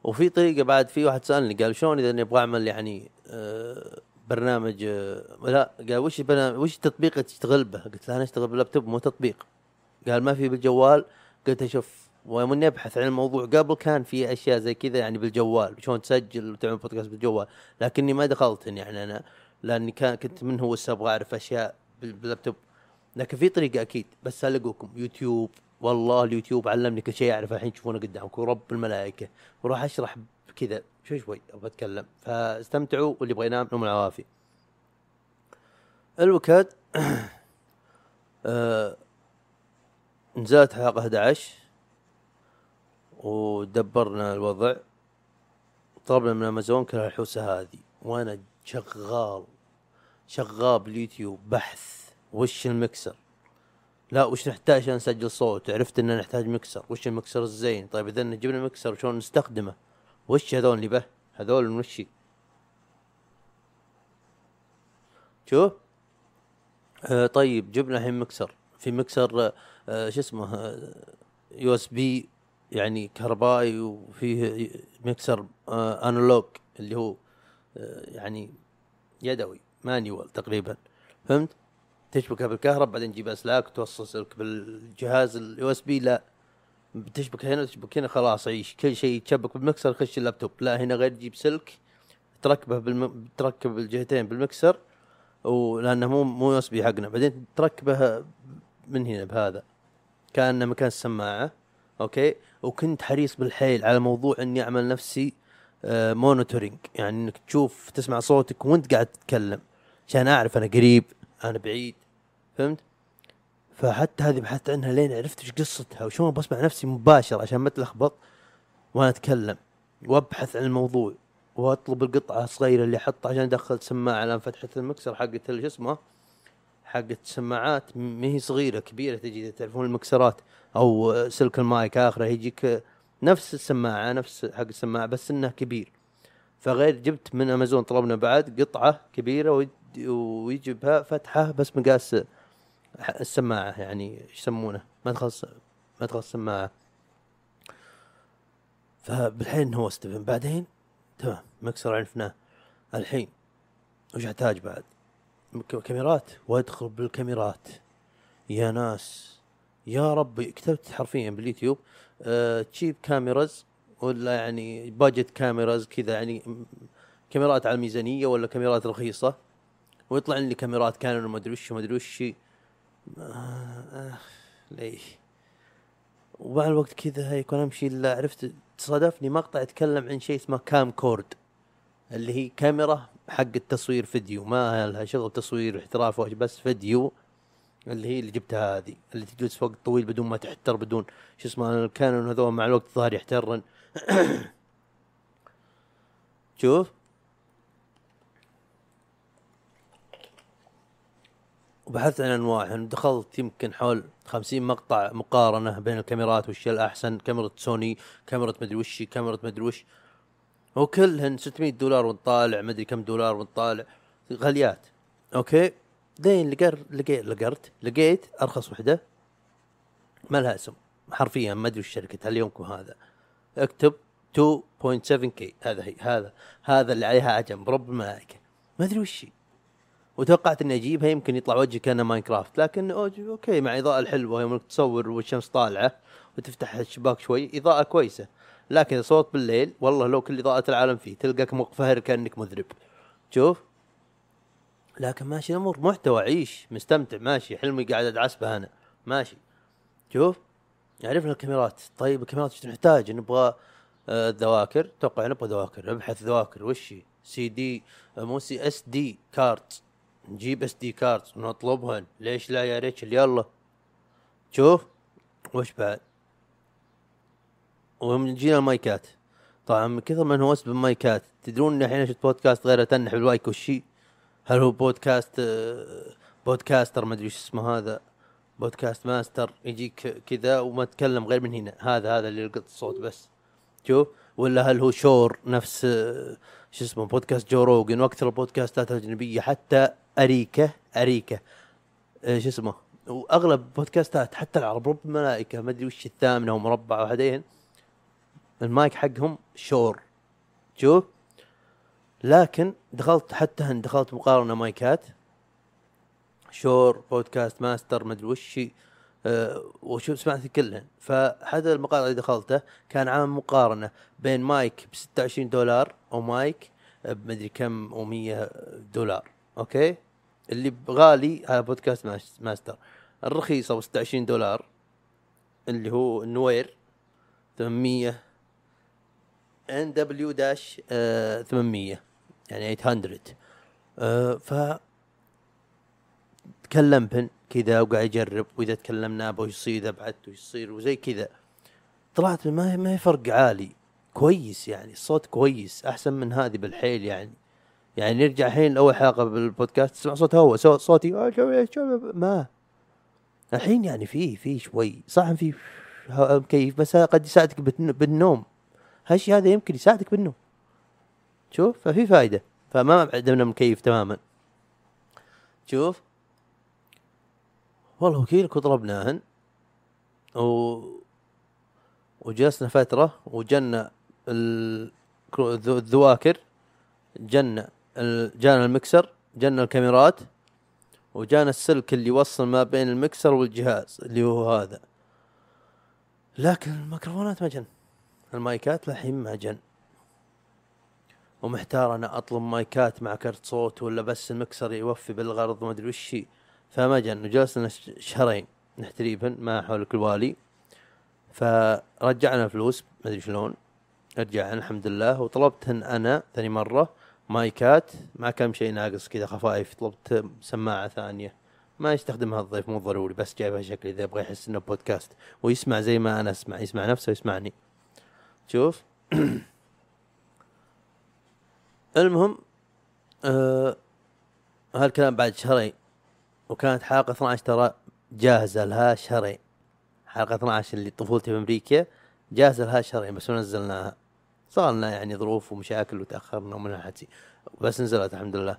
وفي طريقة بعد في واحد سألني قال شلون إذا اني أبغى أعمل يعني آه، برنامج آه، لا قال وش البرنامج وش التطبيق اللي تشتغل به؟ قلت له أنا أشتغل باللابتوب مو تطبيق. قال ما في بالجوال. قلت شوف أني أبحث عن الموضوع قبل كان في أشياء زي كذا يعني بالجوال شلون تسجل وتعمل بودكاست بالجوال لكني ما دخلت يعني أنا لأني كان كنت من هو أبغى أعرف أشياء بال- باللابتوب. لكن في طريقة أكيد بس القوكم يوتيوب. والله اليوتيوب علمني كل شيء أعرفه الحين تشوفونه قدامكم ورب الملائكة. وراح أشرح كذا شوي شوي أبغى أتكلم. فاستمتعوا واللي يبغى ينام نوم العوافي. الوكاد آه نزلت حلقة 11 ودبرنا الوضع. طلبنا من أمازون كل الحوسه هذه وأنا شغال شغال باليوتيوب بحث. وش المكسر؟ لا وش نحتاج عشان نسجل صوت؟ عرفت إننا نحتاج مكسر. وش المكسر الزين؟ طيب إذا جبنا مكسر شلون نستخدمه؟ وش هذول اللي به؟ هذول من وش؟ شوف آه طيب جبنا الحين مكسر. في مكسر آه شو اسمه؟ USB يعني كهربائي وفيه مكسر آه analog اللي هو آه يعني يدوي manual تقريبا. فهمت؟ تشبكها بالكهرب بعدين تجيب أسلاك وتوصل سلك بالجهاز ال USB لا بتشبك هنا تشبك هنا خلاص عيش. كل شيء يتشبك بالمكسر يخش اللابتوب. لا هنا غير تجيب سلك تركبه بالم... تركب الجهتين بالمكسر ولأنه مو مو USB حقنا. بعدين تركبه من هنا بهذا. كأنه مكان السماعة okay؟ وكنت حريص بالحيل على موضوع إني أعمل نفسي آه monitoring يعني إنك تشوف تسمع صوتك وأنت قاعد تتكلم. عشان أعرف أنا قريب أنا بعيد فهمت؟ فحتى هذه بحثت عنها لين عرفت إيش قصتها وشلون بسمع نفسي مباشر عشان ما اتلخبط وأنا أتكلم وأبحث عن الموضوع وأطلب القطعة الصغيرة اللي أحطها عشان أدخل سماعة. الآن فتحت المكسر حقت شو اسمه؟ حقت السماعات ما هي صغيرة كبيرة. تجي تعرفون المكسرات أو سلك المايك اخره يجيك نفس السماعة نفس حق السماعة بس انه كبير. فغير جبت من أمازون طلبنا بعد قطعة كبيرة ويجي بها فتحة بس مقاس السماعة يعني إيش يسمونه؟ مدخل مدخل السماعة. فبالحين هو استفهم بعدين؟ تمام مكسر عرفناه. الحين وش احتاج بعد؟ كاميرات؟ وادخل بالكاميرات. يا ناس. يا ربي كتبت حرفيا باليوتيوب تشيب كاميراز ولا يعني باجت كاميراز كذا يعني كاميرات على الميزانية ولا كاميرات رخيصة. ويطلع لي كاميرات كانون وما أدري وش وما أدري وش. آه آه ليه؟ ومع الوقت كذا هيك وأنا أمشي إلا عرفت تصادفني مقطع يتكلم عن شيء اسمه camcorder اللي هي كاميرا حق التصوير فيديو. ما لها شغل تصوير احتراف بس فيديو اللي هي اللي جبتها هذه اللي تجلس وقت طويل بدون ما تحتر بدون شو اسمه ال Canon هذول مع الوقت ظهر يحترن. شوف. وبحثت عن انواعهم دخلت يمكن حول خمسين مقطع مقارنة بين الكاميرات وش الأحسن كاميرا سوني كاميرا مدري وش كاميرا مدري وش. وكلهن 600 دولار ونطالع مدري كم دولار ونطالع غاليات أوكي؟ دين لقر لقيت لقرت لقيت أرخص وحدة. ما لها اسم. حرفيا ما أدري وش شركتها اليومكم هذا. اكتب 2.7k هذا هي هذا هذا اللي عليها عجم برب الملائكة. ما أدري وش وتوقعت اني اجيبها يمكن يطلع وجهي كانه Minecraft. لكن okay مع إضاءة الحلوة يوم تصور والشمس طالعة وتفتح الشباك شوي إضاءة كويسة. لكن صور بالليل والله لو كل إضاءة العالم فيه تلقاك مقفهر كأنك مذنب شوف. لكن ماشي الأمور محتوى عيش مستمتع ماشي. حلمي قاعد ادعس به أنا. ماشي. شوف. عرفنا الكاميرات. طيب الكاميرات إيش نحتاج نبغى آه، ذواكر أتوقع نبغى ذواكر أبحث ذواكر. وش؟ سي دي مو CD SD card. نجيب SD card ونطلبهن ليش لا يا ريتشل يلا. شوف. وش بعد؟ ومن جينا المايكات. طبعا من كثر ما انهوست بالمايكات تدرون اني الحين شفت بودكاست غير تنح بالمايك وشي هل هو بودكاست Podcaster؟ ما أدري اسمه هذا. podcast master. يجيك كذا وما تكلم غير من هنا. هذا هذا اللي يلقط الصوت بس. شوف. ولا هل هو شور نفس شو اسمه بودكاست جو روجن وأكثر البودكاستات الأجنبية حتى أريكة أريكة. آه، شو اسمه وأغلب بودكاستات حتى العرب رب الملائكة ما أدري وش الثامنة ومربع وحدين المايك حقهم شور. شوف لكن دخلت حتى هن دخلت مقارنة مايكات. شور بودكاست ماستر مدري وش أه وشو سمعت كلهن. فهذا المقاطع اللي دخلته كان عامل مقارنة بين مايك ب 26 دولار ومايك بمدري كم و100 دولار. أوكي؟ اللي غالي هذا podcast mas- master. الرخيصة ب 26 دولار اللي هو ال Neewer 800 NW dash 800 يعني 800 آه ف تكلم بن كذا وقاعد يجرب وإذا تكلمنا أبغى وش يصير إذا بعدت يصير وزي كذا. طلعت ما هي ما هي فرق عالي. كويس يعني الصوت كويس أحسن من هذه بالحيل يعني. يعني نرجع الحين لأول حلقة بالبودكاست تسمع صوت هو صوت صوتي آه، شو- ما. الحين يعني في في شوي. صح في مكيف بس قد يساعدك بالن- بالنوم. هالشيء هذا يمكن يساعدك بالنوم. شوف ففي فائده فما عدمنا مكيف تماما. شوف. والله وكيلك وطلبناهن و وجلسنا فترة وجنا ال- الذواكر جنا ال- جانا المكسر جانا الكاميرات وجانا السلك اللي يوصل ما بين المكسر والجهاز اللي هو هذا. لكن الميكروفونات ما جن. المايكات للحين ما جن. ومحتار أنا أطلب مايكات مع كرت صوت ولا بس المكسر يوفي بالغرض ما أدري وش. فما جن وجلسنا ش- شهرين تقريبا مع حولك الوالي. فرجعنا فلوس ما أدري شلون. رجعنا الحمد لله. وطلبتهن أنا ثاني مرة مايكات. مع كم شيء ناقص كذا خفايف. طلبت سماعة ثانية. ما يستخدمها الضيف مو ضروري بس جايبها شكل إذا يبغى يحس إنه بودكاست. ويسمع زي ما أنا أسمع يسمع نفسه ويسمعني شوف. المهم آه هالكلام بعد شهرين. وكانت حلقة 12 ترى جاهزة لها شهرين حلقة 12 اللي طفولتي في أمريكا جاهزة لها شهرين بس ما نزلناها. صار لنا يعني ظروف ومشاكل وتأخرنا ومن هالحكي بس نزلت الحمد لله.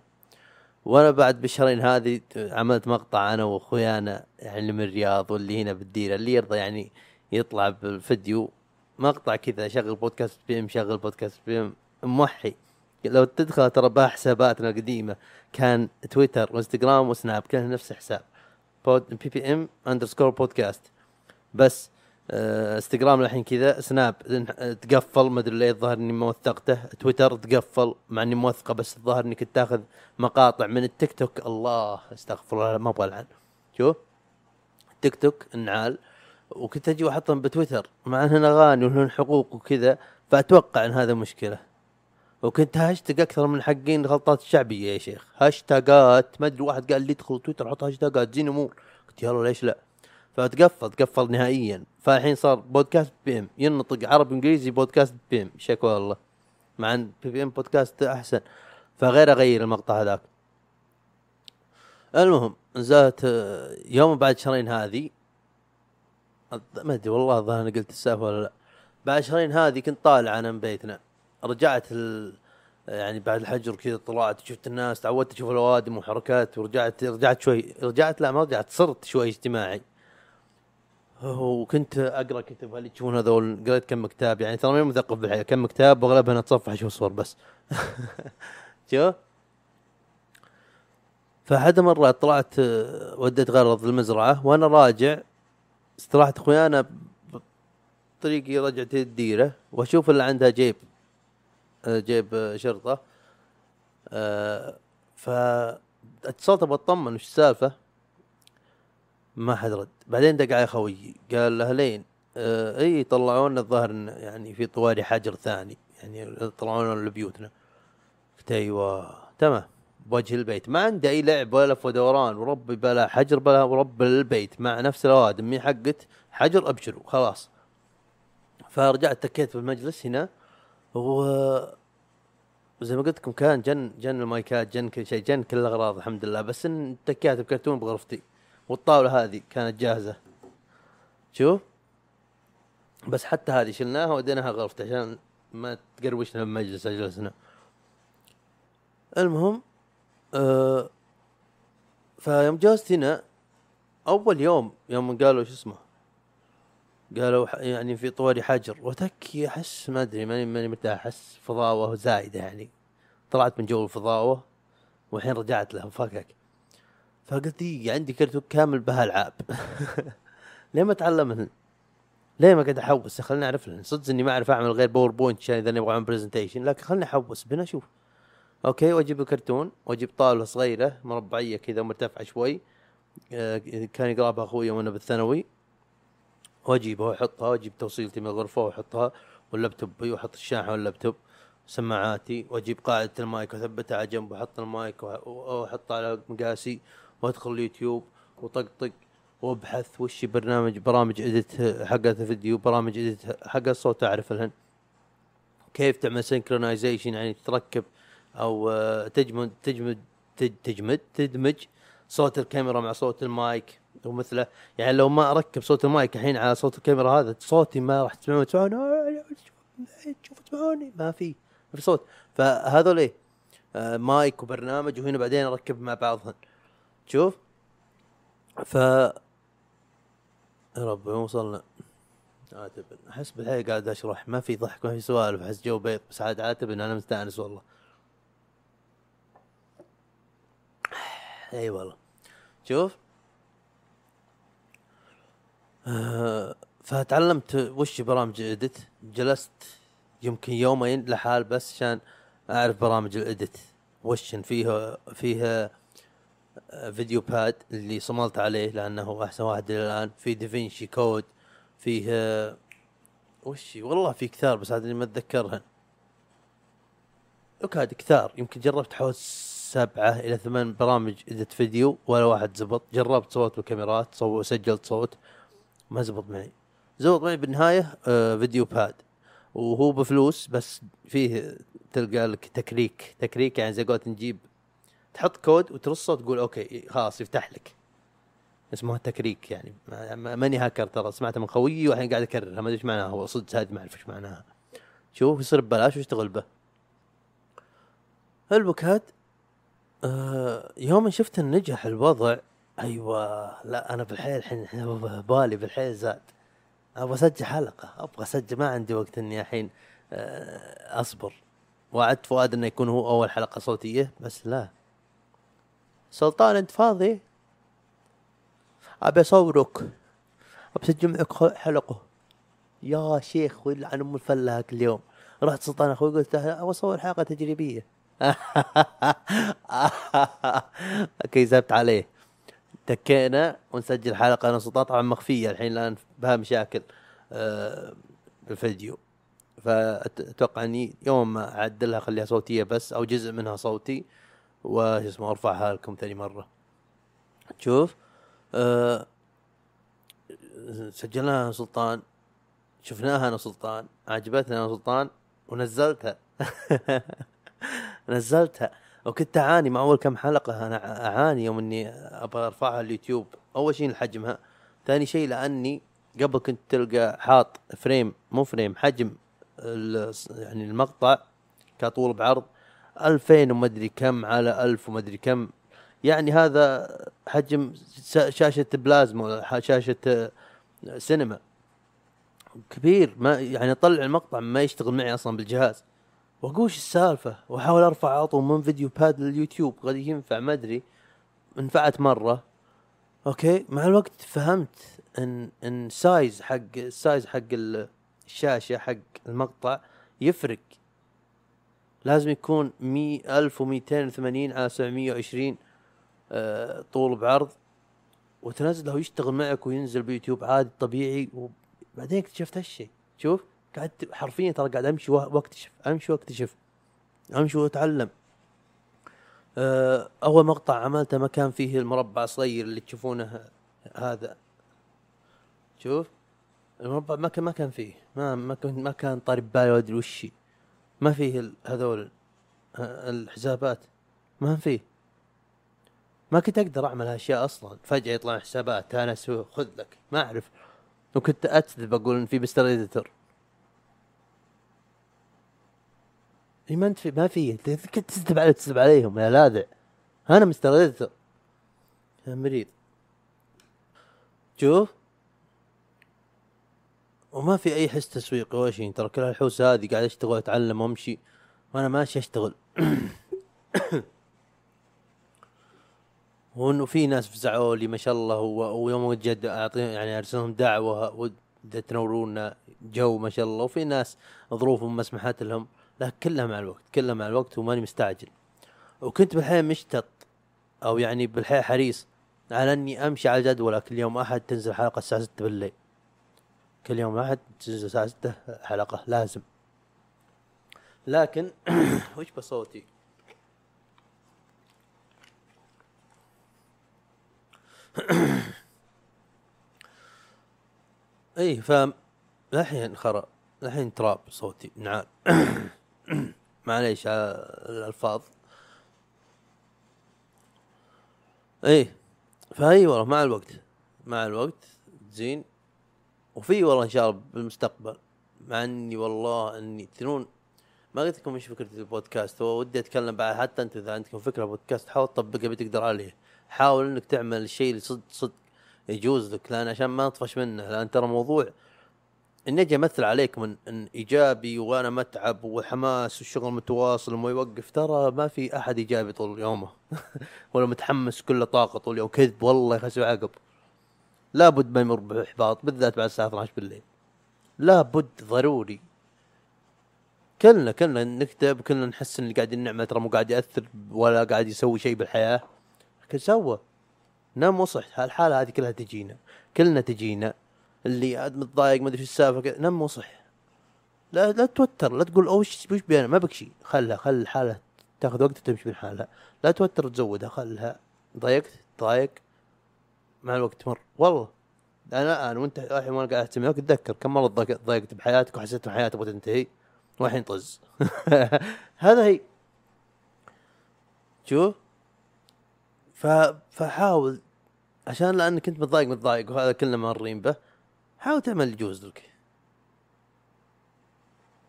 وأنا بعد بالشهرين هذه عملت مقطع أنا وأخويانا يعني اللي من الرياض واللي هنا بالديره اللي يرضى يعني يطلع بالفيديو. مقطع كذا شغل بودكاست PPM شغل بودكاست PPM موحي لو تدخل ترى حساباتنا القديمة كان تويتر وانستغرام وسناب كلها نفس الحساب. بود PPM underscore بودكاست بس آه، انستغرام الحين كذا سناب تقفل ما أدري ليه الظاهر إني موثقته. تويتر تقفل مع إني موثقة بس الظاهر إني كنت تاخذ مقاطع من التيك توك. الله استغفر الله ما أبغى ألعن. شوف. تيك توك النعال وكنت أجي وأحطهم بتويتر مع انهن أغاني ولهن حقوق وكذا فأتوقع إن هذا مشكلة. وكنت هاشتاج أكثر من حقين الغلطات الشعبيه يا شيخ. هاشتاجات ما أدري واحد قال لي ادخل تويتر حط هاشتاجات زين أمور. قلت يلا ليش لا؟ فتقفل تقفل نهائيا. فالحين صار بودكاست PPM. ينطق عربي إنجليزي بودكاست PPM. شكوى الله مع إن PPM بودكاست أحسن. فغير أغير المقطع هذاك. المهم نزلت آه، يوم بعد شهرين هذه. ما أدري والله الظاهر قلت السالفة ولا لا. بعد شهرين هذه كنت طالع أنا من بيتنا. رجعت ال... يعني بعد الحجر كذا طلعت شفت الناس تعودت أشوف الأوادم وحركات ورجعت رجعت شوي رجعت لا ما رجعت صرت شوي اجتماعي. وكنت أقرأ كتب اللي تشوفون هذول؟ قريت كم كتاب يعني ترى ماني مثقف بالحياة. كم كتاب واغلبها أتصفح أشوف صور بس. شو؟ فأحد مرات طلعت وديت غرض المزرعة وأنا راجع استراحت أخويانا بطريقي رجعت الديرة وأشوف اللي عندها جيب. جيب شرطة. آه، فاتصلت بطمن وش السالفة؟ ما حد رد. بعدين دق علي خويي قال اهلين آه إي طلعونا الظاهر يعني في طواري حجر ثاني يعني طلعونا لبيوتنا قلت أيوه تمام. بوجه البيت. ما عندي أي لعب ولا لف ودوران وربي بلا حجر بلا ورب البيت. مع نفس الأوادم مي حقت حجر أبشروا خلاص. فرجعت تكيت في المجلس هنا و زي ما قلت لكم كان جن جن المايكات جن كل شيء جن كل الأغراض الحمد لله. بس إن تكيت بكرتون بغرفتي. والطاولة هذه كانت جاهزة. شوف. بس حتى هذه شلناها وديناها غرفتي عشان ما تقروشنا بمجلس أجلسنا. المهم آه فيوم جلست هنا أول يوم يوم قالوا شو اسمه؟ قالوا يعني في طواري حجر. وتكي أحس ما أدري ماني ماني مرتاح. أحس فضاوة زايدة يعني. طلعت من جو الفضاوة والحين رجعت له فكك. فقلت دقيقة عندي كرتون كامل بها ألعاب. ليه ما أتعلمهن؟ ليه ما قاعد أحوس؟ خليني أعرف لهن. صدق إني ما أعرف أعمل غير PowerPoint عشان إذا نبغى أعمل presentation لكن خليني أحوس. بنا أشوف okay وأجيب الكرتون وأجيب طاولة صغيرة مربعية كذا مرتفعه شوي. آه، كان يقرا بها أخوي وأنا بالثانوي. واجيبها واحطها واجيب توصيلتي من الغرفة واحطها واللابتوب واحط الشاحن واللابتوب سماعاتي واجيب قاعدة المايك واثبتها على جنب واحط المايك واحطه على مقاسي وادخل اليوتيوب وطقطق وابحث وش برنامج برامج edit حقت الفيديو برامج edit حق الصوت أعرف لهن كيف تعمل synchronization يعني تركب أو تجمد تجمد تج- تجمد تدمج صوت الكاميرا مع صوت المايك. ومثله يعني لو ما أركب صوت المايك الحين على صوت الكاميرا هذا صوتي ما راح تسمعون. تسمعون آه، شوفوا تسمعوني؟ ما في ما في صوت. فهذول إيه مايك وبرنامج وهنا بعدين أركب مع بعضهن شوف. ف يا رب وين وصلنا؟ عاتب أحس بالحقيقة قاعد أشرح. ما في ضحك ما في سوالف. أحس جو بيض بس عاد عاتب ان أنا مستأنس والله. إي والله. شوف. فتعلمت وش برامج الإديت. جلست يمكن يومين لحال بس عشان أعرف برامج ال edit. وش فيها فيها آه، VideoPad اللي صملت عليه لأنه أحسن واحد إلى الآن. في DaVinci code فيه آه، وش والله في كثار بس اللي ما اتذكرهن وكاد كثار يمكن جربت حوالي سبعة إلى ثمان برامج edit فيديو ولا واحد زبط. جربت صوت وكاميرات صو سجلت صوت. ما زبط معي. زبط معي بالنهاية آه VideoPad وهو بفلوس بس فيه تلقى لك تكريك. تكريك يعني زي قولت نجيب تحط كود وترصه وتقول okay خلاص يفتح لك. اسمه تكريك يعني. ما- ما- ماني هاكر ترى سمعته من خويي والحين قاعد أكررها. ما أدري إيش معناها هو صدق هذه ما أعرف إيش معناها. شوف يصير ببلاش واشتغل به. البودكاست آه يوم شفت نجح الوضع أيوه لا أنا بالحيل الحين بالي بالحيل زاد. أبغى أسجل حلقة أبغى أسجل ما عندي وقت إني الحين آه أصبر. وعدت فؤاد إنه يكون هو أول حلقة صوتية بس لا. سلطان أنت فاضي؟ أبي أصورك. أبي أسجل معك حلقة. يا شيخ ولعن ام الفله هاك اليوم؟ رحت سلطان أخوي قلت له أصور حلقة تجريبية. كيزبت عليه. تكينا ونسجل حلقة سلطان طبعا مخفية الحين الآن بها مشاكل آه، بالفيديو فأتوقع إني يوم ما أعدلها أخليها صوتية بس أو جزء منها صوتي وش اسمه أرفعها لكم ثاني مرة. شوف أه سجلناها أنا سلطان شفناها أنا سلطان عجبتنا أنا سلطان ونزلتها. نزلتها. وكنت أعاني مع أول كم حلقة. أنا أعاني يوم إني أبغى أرفعها اليوتيوب. أول شيء لحجمها ثاني شيء لأني قبل كنت تلقى حاط frame مو frame حجم يعني المقطع كطول بعرض 2000 ومدري كم على 1000 ومدري كم. يعني هذا حجم شاشة بلازما ولا آه، سينما. كبير ما يعني اطلع المقطع ما يشتغل معي أصلا بالجهاز. واقول السالفة؟ وأحاول أرفع عطو من VideoPad لليوتيوب قد ينفع ما أدري. نفعت مرة. okay مع الوقت فهمت إن إن size حق ال size حق ال- الشاشة حق المقطع يفرق. لازم يكون مي ألف وميتين وثمانين على سبعمية وعشرين آه، طول بعرض. وتنزله ويشتغل معك وينزل بيوتيوب عادي طبيعي. وبعدين اكتشفت هالشيء شوف. قعدت حرفيا ترى قاعد أمشي وا- واكتشف أمشي واكتشف أمشي وأتعلم. آه، أول مقطع عملته ما كان فيه المربع الصغير اللي تشوفونه هذا. شوف المربع ما كان ما كان فيه. ما ما كان ما كان طاري ببالي ولا ادري وش هي. ما فيه هذول آه، الحسابات. ما فيه. ما كنت أقدر أعمل هالأشياء أصلا. فجأة يطلع حسابات أنا أسوي خذ لك. ما أعرف. وكنت أكذب أقول إن في mister editor إي ما انت ما في. كنت تكذب علي تكذب عليهم يا لاذع. أنا mister editor يا مريض. شوف. وما في أي حس تسويقي ولا شيء ترى كل الحوسه هذه قاعد اشتغل أتعلم وأمشي. وأنا ماشي أشتغل. وإنه في ناس فزعوا لي ما شاء الله ويوم جد اعطيهم يعني أرسلهم دعوة تنورونا جو ما شاء الله. وفي ناس ظروفهم ما سمحت لهم. لا كلها مع الوقت كلها مع الوقت وماني مستعجل. وكنت بالحياة مشتط أو يعني بالحياة حريص على أني أمشي على جدول كل يوم أحد تنزل حلقة الساعة 6 بالليل. كل يوم أحد تنزل الساعة 6 حلقة لازم. لكن وش بصوتي؟ اي ف الحين خرا الحين تراب صوتي نعال معليش على الألفاظ. إيه فهي والله مع الوقت مع الوقت زين. وفي والله إن شاء الله بالمستقبل مع إني والله إني تدرون ما قلت لكم إيش فكرة البودكاست؟ ودي أتكلم بعد حتى أنتم إذا عندكم فكرة بودكاست حاول تطبقها بتقدر عليه حاول إنك تعمل الشيء اللي صدق صدق يجوز لك لأن عشان ما نطفش منه لأن ترى موضوع إني أجي أمثل عليكم ان, إن إيجابي وأنا متعب وحماس والشغل متواصل وما يوقف ترى ما في أحد إيجابي طول يومه. ولا متحمس كله طاقة طول يوم. كذب والله يخسوا عقب. لابد ما يمر بإحباط بالذات بعد الساعة 12 بالليل. لابد ضروري. كلنا كلنا نكتب كلنا نحس ان اللي قاعدين نعمل ترى مو قاعد يأثر ولا قاعد يسوي شيء بالحياة. لكن سوى. نام وصح هالحالة هذه كلها تجينا. كلنا تجينا. اللي قاعد متضايق ما أدري إيش السالفة كذا نام وصح لا لا توتر لا تقول أو وش وش بينا؟ ما بك شيء. خلها خل الحاله تاخذ وقت وتمشي من حالها. لا توتر وتزودها خلها. ضايقت ضايق. مع الوقت تمر والله. أنا أنا وأنت الحين وأنا قاعد استمعك اتذكر كم مرة ضايق- ضايقت بحياتك وحسيت إن حياتك تبغى تنتهي والحين طز. هذا هي. شوف. فحاول. عشان لانك انت متضايق متضايق وهذا كلنا مارين به. حاول تعمل يجوز لك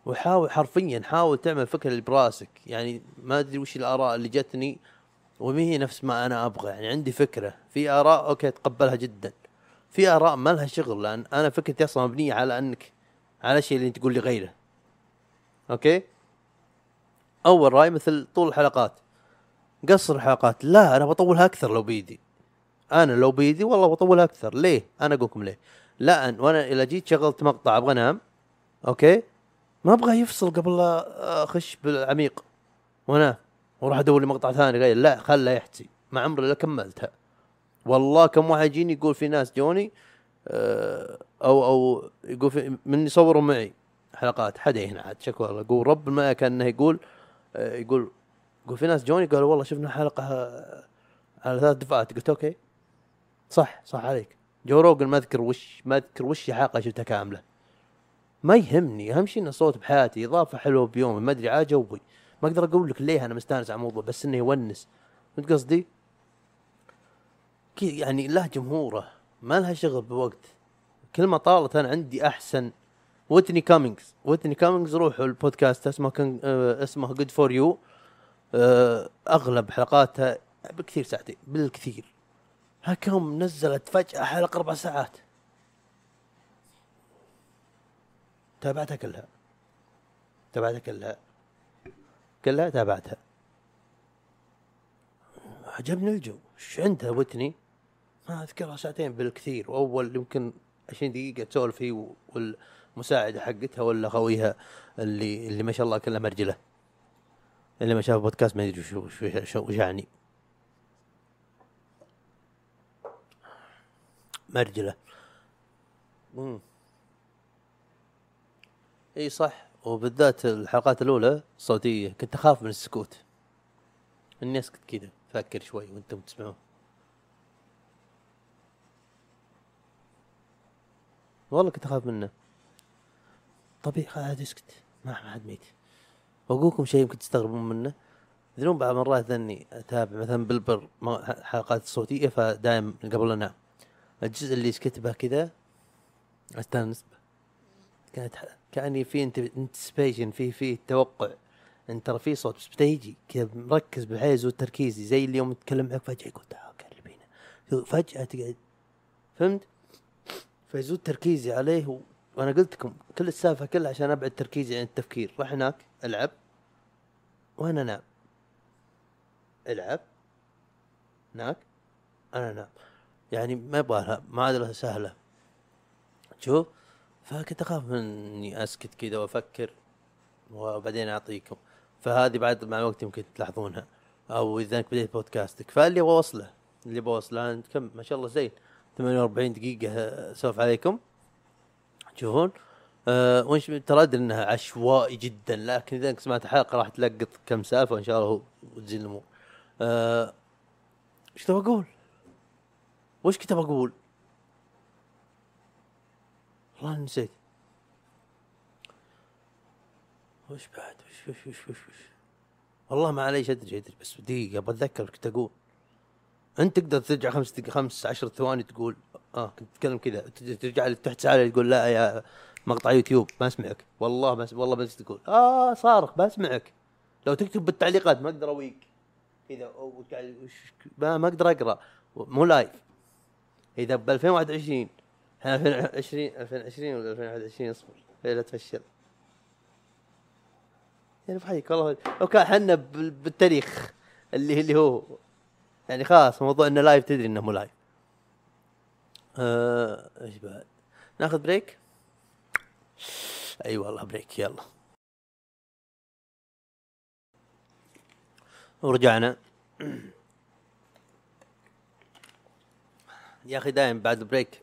وحاول حرفيا حاول تعمل الفكرة اللي براسك يعني ما أدري وش الآراء اللي جتني وما هي نفس ما أنا أبغى. يعني عندي فكرة. في آراء okay أتقبلها جدا. في آراء ما لها شغل لأن أنا فكرتي أصلا مبنية على أنك على الشيء اللي تقول لي غيره. okay؟ أول رأي مثل طول الحلقات. قصر الحلقات. لا أنا بطولها أكثر لو بيدي. أنا لو بيدي والله بطولها أكثر. ليه؟ أنا أقول لكم ليه. لا وأنا اذا جيت شغلت مقطع أبغى أنام. أوكي؟ ما أبغى يفصل قبل لا أخش بالعميق. وانام وأروح أدور لي مقطع ثاني غير لا خله يحتي ما عمري الا كملتها. والله كم واحد يجيني يقول في ناس جوني آه، أو أو يقول في من يصوروا معي حلقات. حدا هنا عاد شكوى الله. يقول رب الماء كأنه يقول آه، يقول يقول في ناس جوني قالوا والله شفنا حلقة على ثلاث دفعات. قلت okay. صح صح عليك. جو روجن ما أذكر وش ما أذكر وش حلقه شفتها كاملة. ما يهمني أهم شيء انه صوت بحياتي إضافة حلوة بيومي ما أدري عاد جوي. ما أقدر أقول لك ليه أنا مستانس على الموضوع بس إنه يونس. فهمت قصدي؟ يعني له جمهوره ما لها شغل بوقت. كل ما طالت أنا عندي أحسن. ويتني كامينجز ويتني كامينجز روحوا البودكاست اسمه كان آه اسمه Good for You أغلب حلقاتها بكثير ساعتين بالكثير. هكم نزلت فجأة حلقة أربع ساعات. تابعتها كلها. تابعتها كلها. كلها تابعتها. عجبني الجو. إيش عندها وتني؟ ما أذكرها ساعتين بالكثير. وأول يمكن 20 دقيقة تسولف هي والمساعدة حقتها ولا خويها اللي اللي ما شاء الله كلها مرجلة. اللي ما شاف بودكاست ما يدري شو شو شو يعني. مرجلة. مم. إي صح. وبالذات الحلقات الأولى الصوتية كنت أخاف من السكوت. إني أسكت كذا فكر شوي وأنتم تسمعون والله كنت أخاف منه. طبيعي عاد أسكت. ما حد ميت. واقول لكم شيء يمكن تستغربون منه. تدرون بعض المرات إني أتابع مثلا بالبر حلقات صوتية فدائم قبل أنام. الجزء اللي سكت كذا استانس كانت كاني في anticipation في في توقع. ان ترى في صوت بس بتيجي كذا مركز بحيز وتركيزي زي اللي يوم يتكلم معك فجأة يقول تعال قربينا فجأة تقعد. فهمت؟ فيزود تركيزي عليه و... وأنا قلت لكم كل السالفة كلها عشان أبعد تركيزي عن التفكير. روح هناك ألعب. وأنا أنام. ألعب. هناك. أنا أنام. يعني ما يبغى معادله سهلة. شوف فكنت أخاف من اني أسكت كذا وأفكر وبعدين أعطيكم. فهذه بعد مع الوقت يمكن تلاحظونها. أو إذا أنك بديت بودكاستك. فاللي أبغى اوصله اللي أنت كم؟ ما شاء الله زين. 48 دقيقة آه، اسولف عليكم. تشوفون أه وش ترى ادري إنها عشوائي جدا لكن إذا أنك سمعت حلقة راح تلقط كم سالفة وإن شاء الله وتزين الأمور. أه إيش تبغى أقول؟ وش كنت أبغى أقول؟ والله نسيت. وش بعد وش وش وش وش, وش. والله ما علي ادري أدري بس دقيقة وش كنت أقول. أنت تقدر ترجع خمس دقيقة خمس عشر ثواني تقول آه كنت تتكلم كذا ترجع تحت ساعة تقول لا يا مقطع يوتيوب ما أسمعك والله ما والله بس تقول آه صارخ بسمعك لو تكتب بالتعليقات ما أقدر أويك كذا ما, ما أقدر أقرأ مو live إذا ب 2021 إحنا 2020 2020 ولا 2021 اصبر لا تفشل. يعني بحيك والله okay إحنا بال- بالتاريخ اللي اللي هو يعني خلاص موضوع إنه live تدري إنه مو live آه، إيش بعد؟ ناخذ break أي والله break يلا. ورجعنا. يا أخي دايم بعد ال break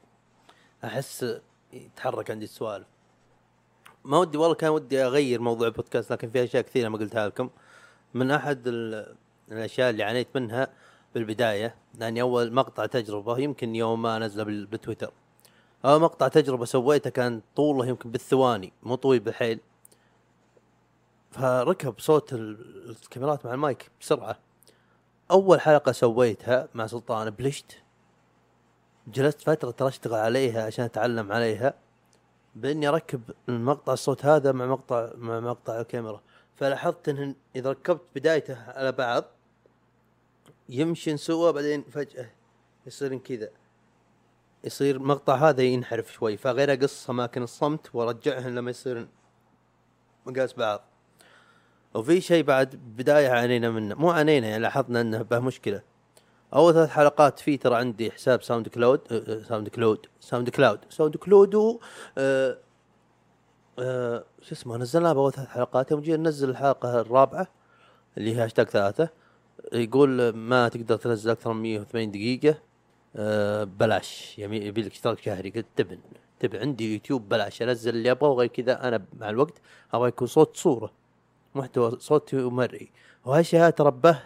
أحس يتحرك عندي السوالف. ما ودي والله كان ودي أغير موضوع البودكاست لكن في أشياء كثيرة ما قلتها لكم. من أحد ال- الأشياء اللي عانيت منها بالبداية لأني أول مقطع تجربة يمكن يوم ما انزله بال- بتويتر. هذا مقطع تجربة سويته كان طوله يمكن بالثواني مو طويل بالحيل. فركب صوت ال- الكاميرات مع المايك بسرعة. أول حلقة سويتها مع سلطان بلشت جلست فترة ترى أشتغل عليها عشان أتعلم عليها بإني أركب المقطع الصوت هذا مع مقطع مع مقطع الكاميرا. فلاحظت ان إذا ركبت بدايته على بعض يمشي سوا بعدين فجأة يصير كذا. يصير مقطع هذا ينحرف شوي فغير أقص أماكن الصمت وارجعهن لما يصير مقاس بعض. وفي شيء بعد بداية عانينا منه. مو عانينا يعني لاحظنا إنه به مشكلة. أول ثلاث حلقات في ترى عندي حساب ساوند كلاود ساوند كلاود ساوند كلاود ساوند كلاود و شو اسمه نزلناه بأول ثلاث حلقات. يوم جينا ننزل الحلقة الرابعة اللي هي هاشتاج ثلاثة يقول ما تقدر تنزل أكثر من 180 دقيقة أه بلاش. يبي يبي لك اشتراك شهري. قلت تبن تبن عندي يوتيوب بلاش. أنزل اللي ابغاه وغير كذا أنا مع الوقت أبغى يكون صوت صورة محتوى صوتي ومرئي وهالشيء هذا ترى به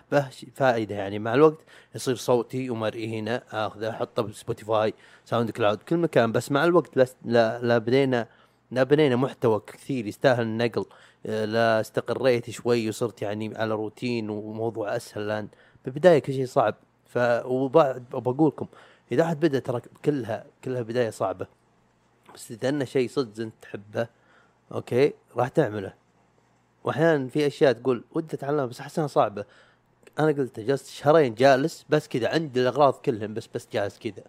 فائدة يعني. مع الوقت يصير صوتي ومرئي هنا آخذه أحطه بسبوتيفاي ساوند كلاود كل مكان. بس مع الوقت لا لا, بدينا لا بنينا محتوى كثير يستاهل النقل. آه، لا استقريت شوي وصرت يعني على روتين وموضوع أسهل لأن بالبداية كل شيء صعب. ف وبعد بقول لكم إذا أحد بدا ترى كلها كلها بداية صعبة بس إذا شيء صدق أنت تحبه okay راح تعمله. واحيانا في أشياء تقول ودي أتعلمها بس احسها صعبة. أنا قلت جلست شهرين جالس بس كذا عندي الأغراض كلهم بس بس جالس كذا.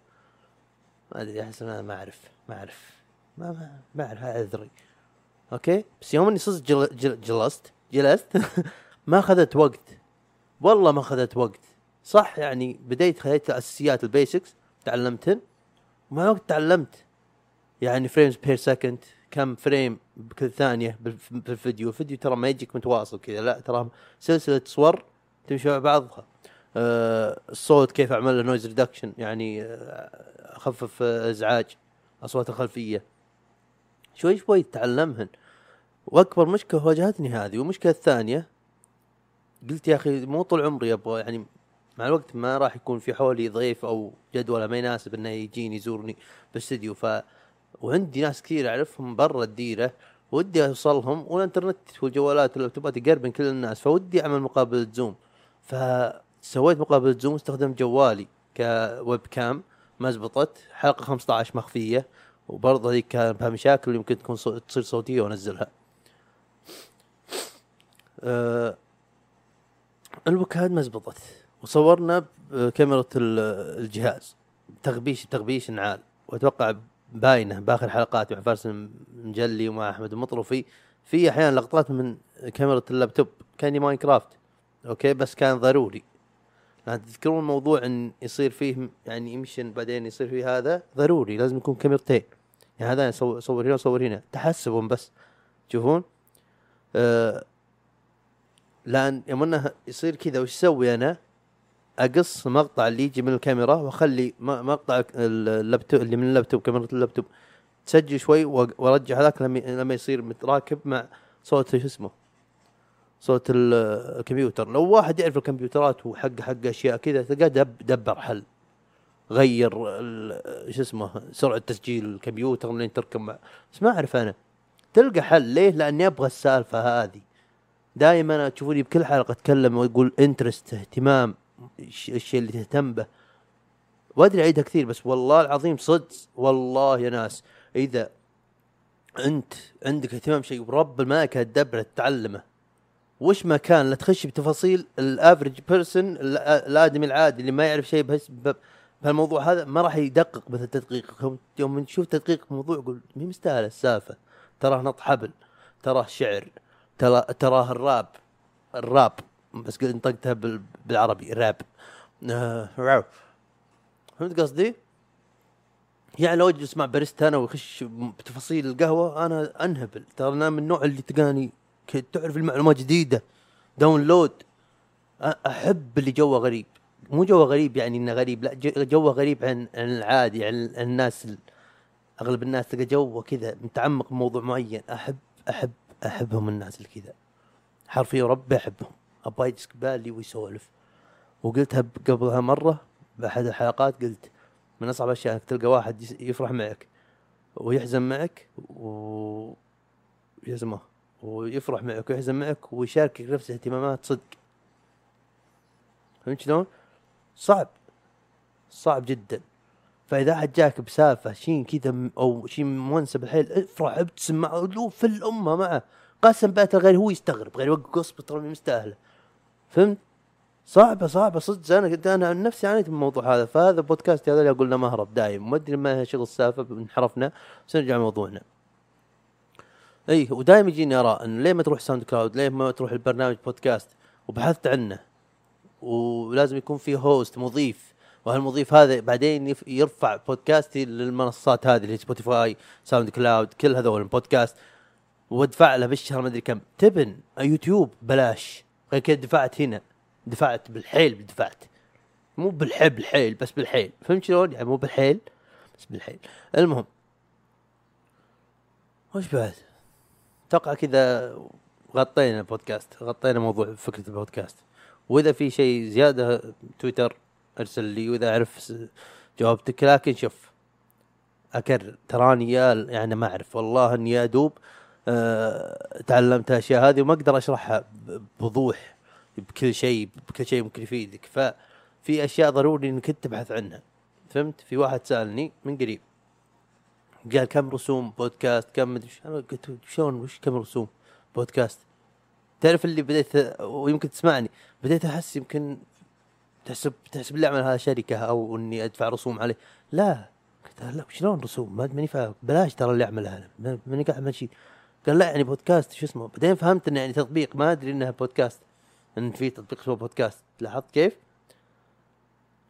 ما أدري أحس أنا ما أعرف ما أعرف ما ما, ما أعرف هذا عذري okay؟ بس يوم إني صرت جل جل جلست جلست ما أخذت وقت. والله ما أخذت وقت. صح يعني بديت خليت الأساسيات ال basics تعلمتهن. ومع الوقت تعلمت. يعني frames per second كم frame بكل ثانية بالف- بالفيديو الفيديو. ترى ما يجيك متواصل كذا لا ترى سلسلة صور تمشي مع بعضها. آه الصوت كيف أعمل له noise reduction يعني آه، أخفف آه، إزعاج أصوات الخلفية. شوي شوي تتعلمهن وأكبر مشكلة واجهتني هذه والمشكلة الثانية قلت يا أخي مو طول عمري أبغى يعني مع الوقت ما راح يكون في حولي ضيف أو جدول ما يناسب إنه يجيني يزورني بالاستديو ف وعندي ناس كثير أعرفهم برا الديرة ودي أوصلهم والإنترنت والجوالات واللابتوبات يقربن كل الناس فودي أعمل مقابلة زوم فسويت مقابلة زوم استخدمت جوالي كويب كام ما زبطت حلقة 15 مخفية وبرضه هذيك كان فيها مشاكل يمكن تكون. تصير صوتية وأنزلها. أه الوكاد ما زبطت وصورنا بكاميرا ال- الجهاز. تغبيش تغبيش نعال وأتوقع باينة بآخر حلقات مع فارس المجلي ومع أحمد المطرفي في أحيانا لقطات من كاميرا اللابتوب كأني ماينكرافت okay؟ بس كان ضروري. لأن تذكرون موضوع إن يصير فيه يعني يمشن بعدين يصير فيه هذا؟ ضروري لازم يكون كاميرتين. يعني هذا صور صور هنا وصور هنا. تحسبهم بس. تشوفون؟ آه لأن يوم إنه يصير كذا وش أسوي أنا؟ أقص المقطع اللي يجي من الكاميرا وأخلي مقطع اللابتوب اللي من اللابتوب كاميرا اللابتوب تسجل شوي وأرجع هذاك لما يصير متراكب مع صوت شو اسمه صوت ال- الكمبيوتر. لو واحد يعرف الكمبيوترات وحق حق أشياء كذا تلقاه دب دبر حل غير شو اسمه سرعة تسجيل الكمبيوتر لين تركب مع. بس ما أعرف أنا. تلقى حل. ليه؟ لأني أبغى السالفة هذه. دائما تشوفوني بكل حلقة أتكلم واقول interest اهتمام. الشيء اللي تهتم به. وأدري أعيدها كثير بس والله العظيم صدق والله يا ناس إذا أنت عندك اهتمام شيء ورب الملائكه تدبره تتعلمه وش ما كان لا تخش بتفاصيل ال average person الآدمي العادي اللي ما يعرف شيء بس بهالموضوع هذا ما راح يدقق مثل التدقيق يوم- نشوف تدقيق موضوع يقول مي مستاهله السالفة؟ تراه نط حبل تراه شعر ترى تراه الراب الراب. بس نطقتها بال- بالعربي راب آه، راو. فهمت قصدي؟ يعني لو اجلس مع باريستا أنا واخش بتفاصيل القهوة أنا أنهبل. ترى أنا من النوع اللي تلقاني ك- تعرف المعلومات جديدة. download أحب اللي جوه غريب. مو جوه غريب يعني إنه غريب لا جوه غريب عن عن العادي عن الناس ال- أغلب الناس تلقى جوه كذا متعمق بموضوع معين. أحب أحب أحبهم الناس اللي كذا حرفيا ربي أحبهم. أبغى يجلس قبالي ويسولف. وقلتها قبلها مرة بأحد الحلقات قلت من أصعب الأشياء إنك تلقى واحد يفرح معك ويحزن معك و يسمه ويفرح معك ويحزن معك ويشاركك نفس الاهتمامات صدق. فهمت شلون؟ صعب. صعب جدا. فإذا أحد جاك بسالفة شيء كذا أو شيء منسب الحيل افرح ابتسم معه لو في الأمة معه. قسم بات غير هو يستغرب غير يوقف قص ترى مستاهلة. فهمت؟ صعبة صعبة. صدق أنا قلت أنا عن نفسي عانيت من الموضوع هذا. فهذا بودكاست هذا اللي أقول له مهرب دايم. ما أدري ما شغل السالفة انحرفنا. بس نرجع لموضوعنا. إي ودائما يجيني آراء. انه ليه ما تروح ساوند كلاود ليه ما تروح البرنامج بودكاست؟ وبحثت عنه. ولازم يكون في host مضيف. وهالمضيف هذا بعدين يرفع بودكاستي للمنصات هذه اللي سبوتيفاي ساوند كلاود كل هذول البودكاست. وادفع له بالشهر ما أدري كم. تبن. يوتيوب. بلاش. غير كذا دفعت هنا دفعت بالحيل دفعت. مو بالحيل بالحيل بس بالحيل. فهمت شلون؟ يعني مو بالحيل بس بالحيل. المهم وش بعد؟ أتوقع كذا غطينا البودكاست غطينا موضوع فكرة البودكاست. وإذا في شيء زيادة تويتر ارسل لي وإذا أعرف جاوبتك لكن شوف أكرر تراني يا يعني ما أعرف. والله إني ادوب تعلمت الاشياء هذه وما أقدر أشرحها بوضوح بكل شيء بكل شيء ممكن يفيدك. ففي أشياء ضروري إنك تبحث عنها. فهمت؟ في واحد سألني من قريب قال كم رسوم بودكاست؟ كم مدري أنا قلت شلون؟ وش كم رسوم بودكاست؟ تعرف اللي بديت ويمكن تسمعني بديت أحس يمكن تحسب تحسب لي أعمل هذا شركه أو إني أدفع رسوم عليه. لا. قلت لا شلون رسوم؟ ما ماني فاهم. بلاش ترى اللي أعملها أنا. ما- ماني قاعد اعمل شيء. قال لا يعني بودكاست شو اسمه؟ بعدين فهمت إنه يعني تطبيق ما أدري إنها بودكاست. إن في تطبيق اسمه بودكاست. لاحظت كيف؟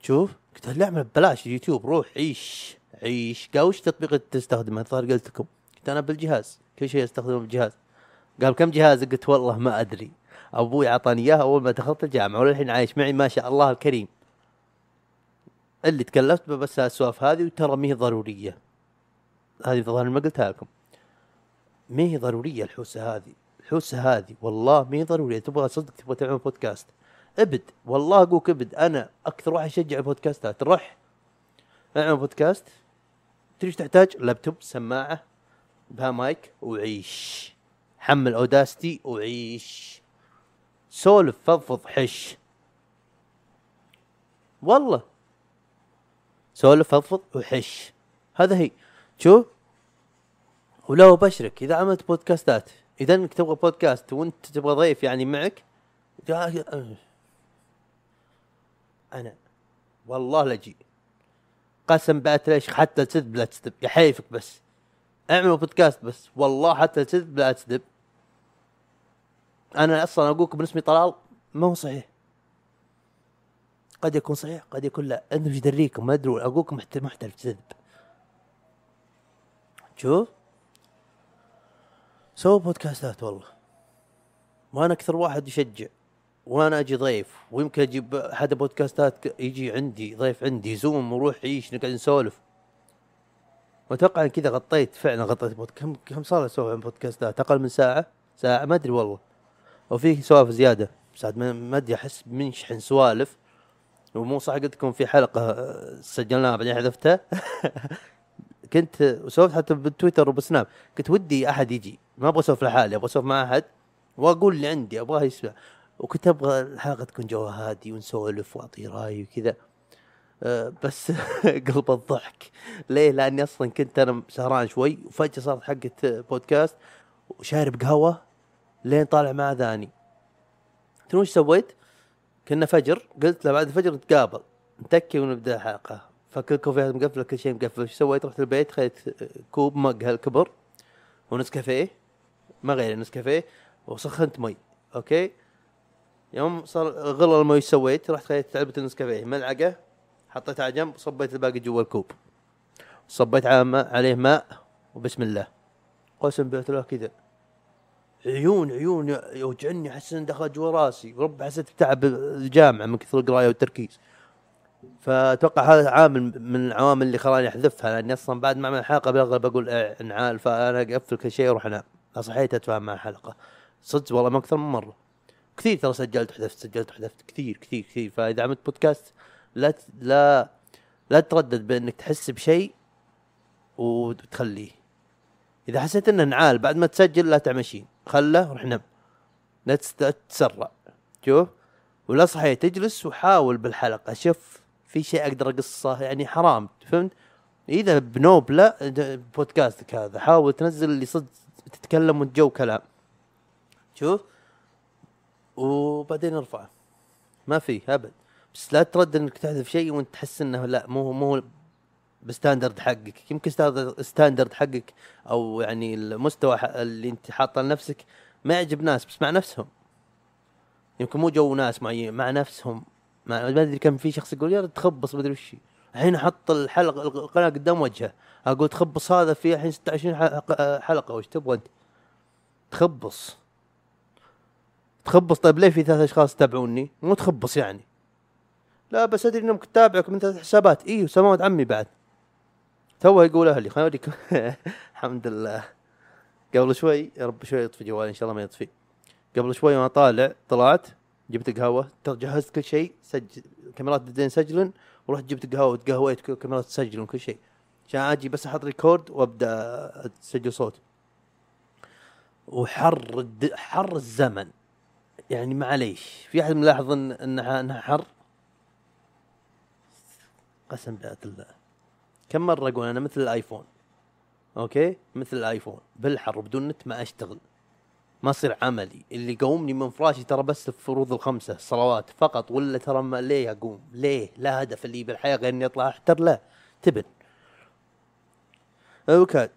شوف قلت لا اعمل ببلاش اليوتيوب روح عيش عيش. قال وش تطبيق تستخدمه؟ الظاهر قلت لكم قلت أنا بالجهاز كل شيء أستخدمه بالجهاز. قال كم جهاز؟ قلت والله ما أدري. أبوي أعطاني اياه أول ما دخلت الجامعة وللحين عايش معي ما شاء الله الكريم. اللي تكلفت بس السوالف هذه وترى ما هي ضرورية. هذه الظاهر ما قلتها لكم. ما هي ضرورية الحوسة هذه. الحوسة هذه والله ما هي ضرورية. تبغى صدق تبغى تعمل بودكاست؟ ابد. والله اقولك ابد. أنا أكثر واحد يشجع البودكاستات روح. اعمل بودكاست. تدري تحتاج؟ لابتوب سماعة بها مايك وعيش. حمل أوداستي وعيش. سولف فضفض حش. والله. سولف فضفض وحش. هذا هي. شوف ولو بشرك إذا عملت بودكاستات إذا إنك تبغى بودكاست وإنت تبغى ضيف يعني معك أنا والله لجي قسم بات ليش حتى تسد لا تسدب يا حيفك بس. اعملوا بودكاست بس. والله حتى تسد لا تسدب أنا أصلا اقولكم من اسمي طلال ما هو صحيح. قد يكون صحيح قد يكون لا. أنتم إيش دريكم ما ادرون اقولكم محت- محترف تسدب شوف. سووا بودكاستات والله. وأنا أكثر واحد يشجع وأنا أجي ضيف ويمكن أجيب احد بودكاستات يجي عندي ضيف عندي زوم وروح عيش نقعد نسولف. وأتوقع كذا غطيت فعلا غطيت بود كم كم صار أسوي عن بودكاستات؟ أقل من ساعة؟ ساعة؟ ما أدري والله. وفي سوالف زيادة. ما ما أدري أحس بنشحن سوالف. ومو صح قلت لكم في حلقة آه، سجلناها بعدين حذفتها. كنت سويت حتى بالتويتر وبسناب كنت ودي أحد يجي ما أبغى أسولف لحالي أبغى أسولف مع أحد وأقول اللي عندي أبغاه يسمع. وكنت أبغى الحلقة تكون جوها هادي ونسولف وأعطي رأي وكذا. أه بس قلب الضحك. ليه؟ لأني أصلا كنت أنا سهران شوي وفجأة صارت حقة بودكاست وشارب قهوة لين طالع مع أذاني. تدرون إيش سويت؟ كنا فجر قلت له بعد الفجر نتقابل نتكي ونبدأ الحلقة. فكل كوفيات مقفله كل شيء مقفل. إيش سويت؟ رحت البيت خذيت كوب mug هالكبر ونسكافيه. ما غير نسكافيه وسخنت مي okay؟ يوم صار غلى المي إيش سويت؟ رحت خذيت علبة النسكافيه ملعقة حطيتها على جنب وصبيت الباقي جوا الكوب. صبيت عليه ماء وبسم الله. قسم بالله كذا. عيون عيون يوجعني أحس ان دخل جوا راسي. رب حسيت بتعب الجامعة من كثر القراية والتركيز. فأتوقع هذا عامل من العوامل اللي خلاني أحذفها لأني أصلا بعد ما أعمل الحلقة بالاغلب أقول إيه انعال فأنا أقفل كل شيء وأروح أنام. صحيت اتفاهم مع الحلقة. صدق والله ما أكثر من مرة. كثير ترى سجلت وحذفت سجلت وحذفت. كثير كثير كثير. فإذا عملت بودكاست لا ت- لا لا تردد بأنك تحس بشيء وتخليه. إذا حسيت إنه نعال بعد ما تسجل لا تعمشين. خله روح نم. لا تتسرع. شوف؟ ولا صحيت تجلس وحاول بالحلقة. شوف في شيء أقدر أقصه؟ يعني حرام فهمت إذا بنوب لا بودكاستك هذا حاول تنزل اللي صدق تتكلم وتجو كلام. شوف. وبعدين ارفعه ما في أبد. بس لا تردد إنك تحذف شيء وأنت تحس إنه لا مو مو ب standard حقك. يمكن standard- حقك أو يعني المستوى اللي أنت حاطه لنفسك ما يعجب ناس بس مع نفسهم. يمكن مو جو ناس معين مع نفسهم. ما أدري كم في شخص يقول يا تخبص ما أدري وش الحين أحط الحلقة القناة قدام وجهه أقول تخبص هذا في الحين 26 حلقة وش تبغى أنت؟ تخبص. تخبص. طيب ليه في ثلاث أشخاص يتابعوني؟ مو تخبص يعني. لا بس أدري إنهم تتابعك من ثلاث حسابات. اي وسماوات عمي بعد. تو يقول أهلي خليني أوريكم. الحمد لله. قبل شوي يا رب شوي يطفي جوالي إن شاء الله ما يطفي. قبل شوي وأنا طالع طلعت. جبت قهوة جهزت كل شيء سجل كاميرات بدين سجلن ورحت جبت قهوة وتقهويت كل كاميرات تسجل وكل شيء. عشان أجي بس أحط ريكورد وأبدأ أسجل صوت. وحر الد... حر الزمن. يعني معليش في أحد ملاحظ ان انها إنها حر؟ قسم بذات الله. كم مرة أقول أنا مثل الآيفون؟ okay؟ مثل الآيفون. بالحر بدون نت ما أشتغل. ما يصير عملي. اللي يقومني من فراشي ترى بس الفروض الخمسة الصلوات فقط ولا ترى ما ليه أقوم؟ ليه؟ لا هدف اللي بالحياة غير إني أطلع أحتر لا. تبن. okay.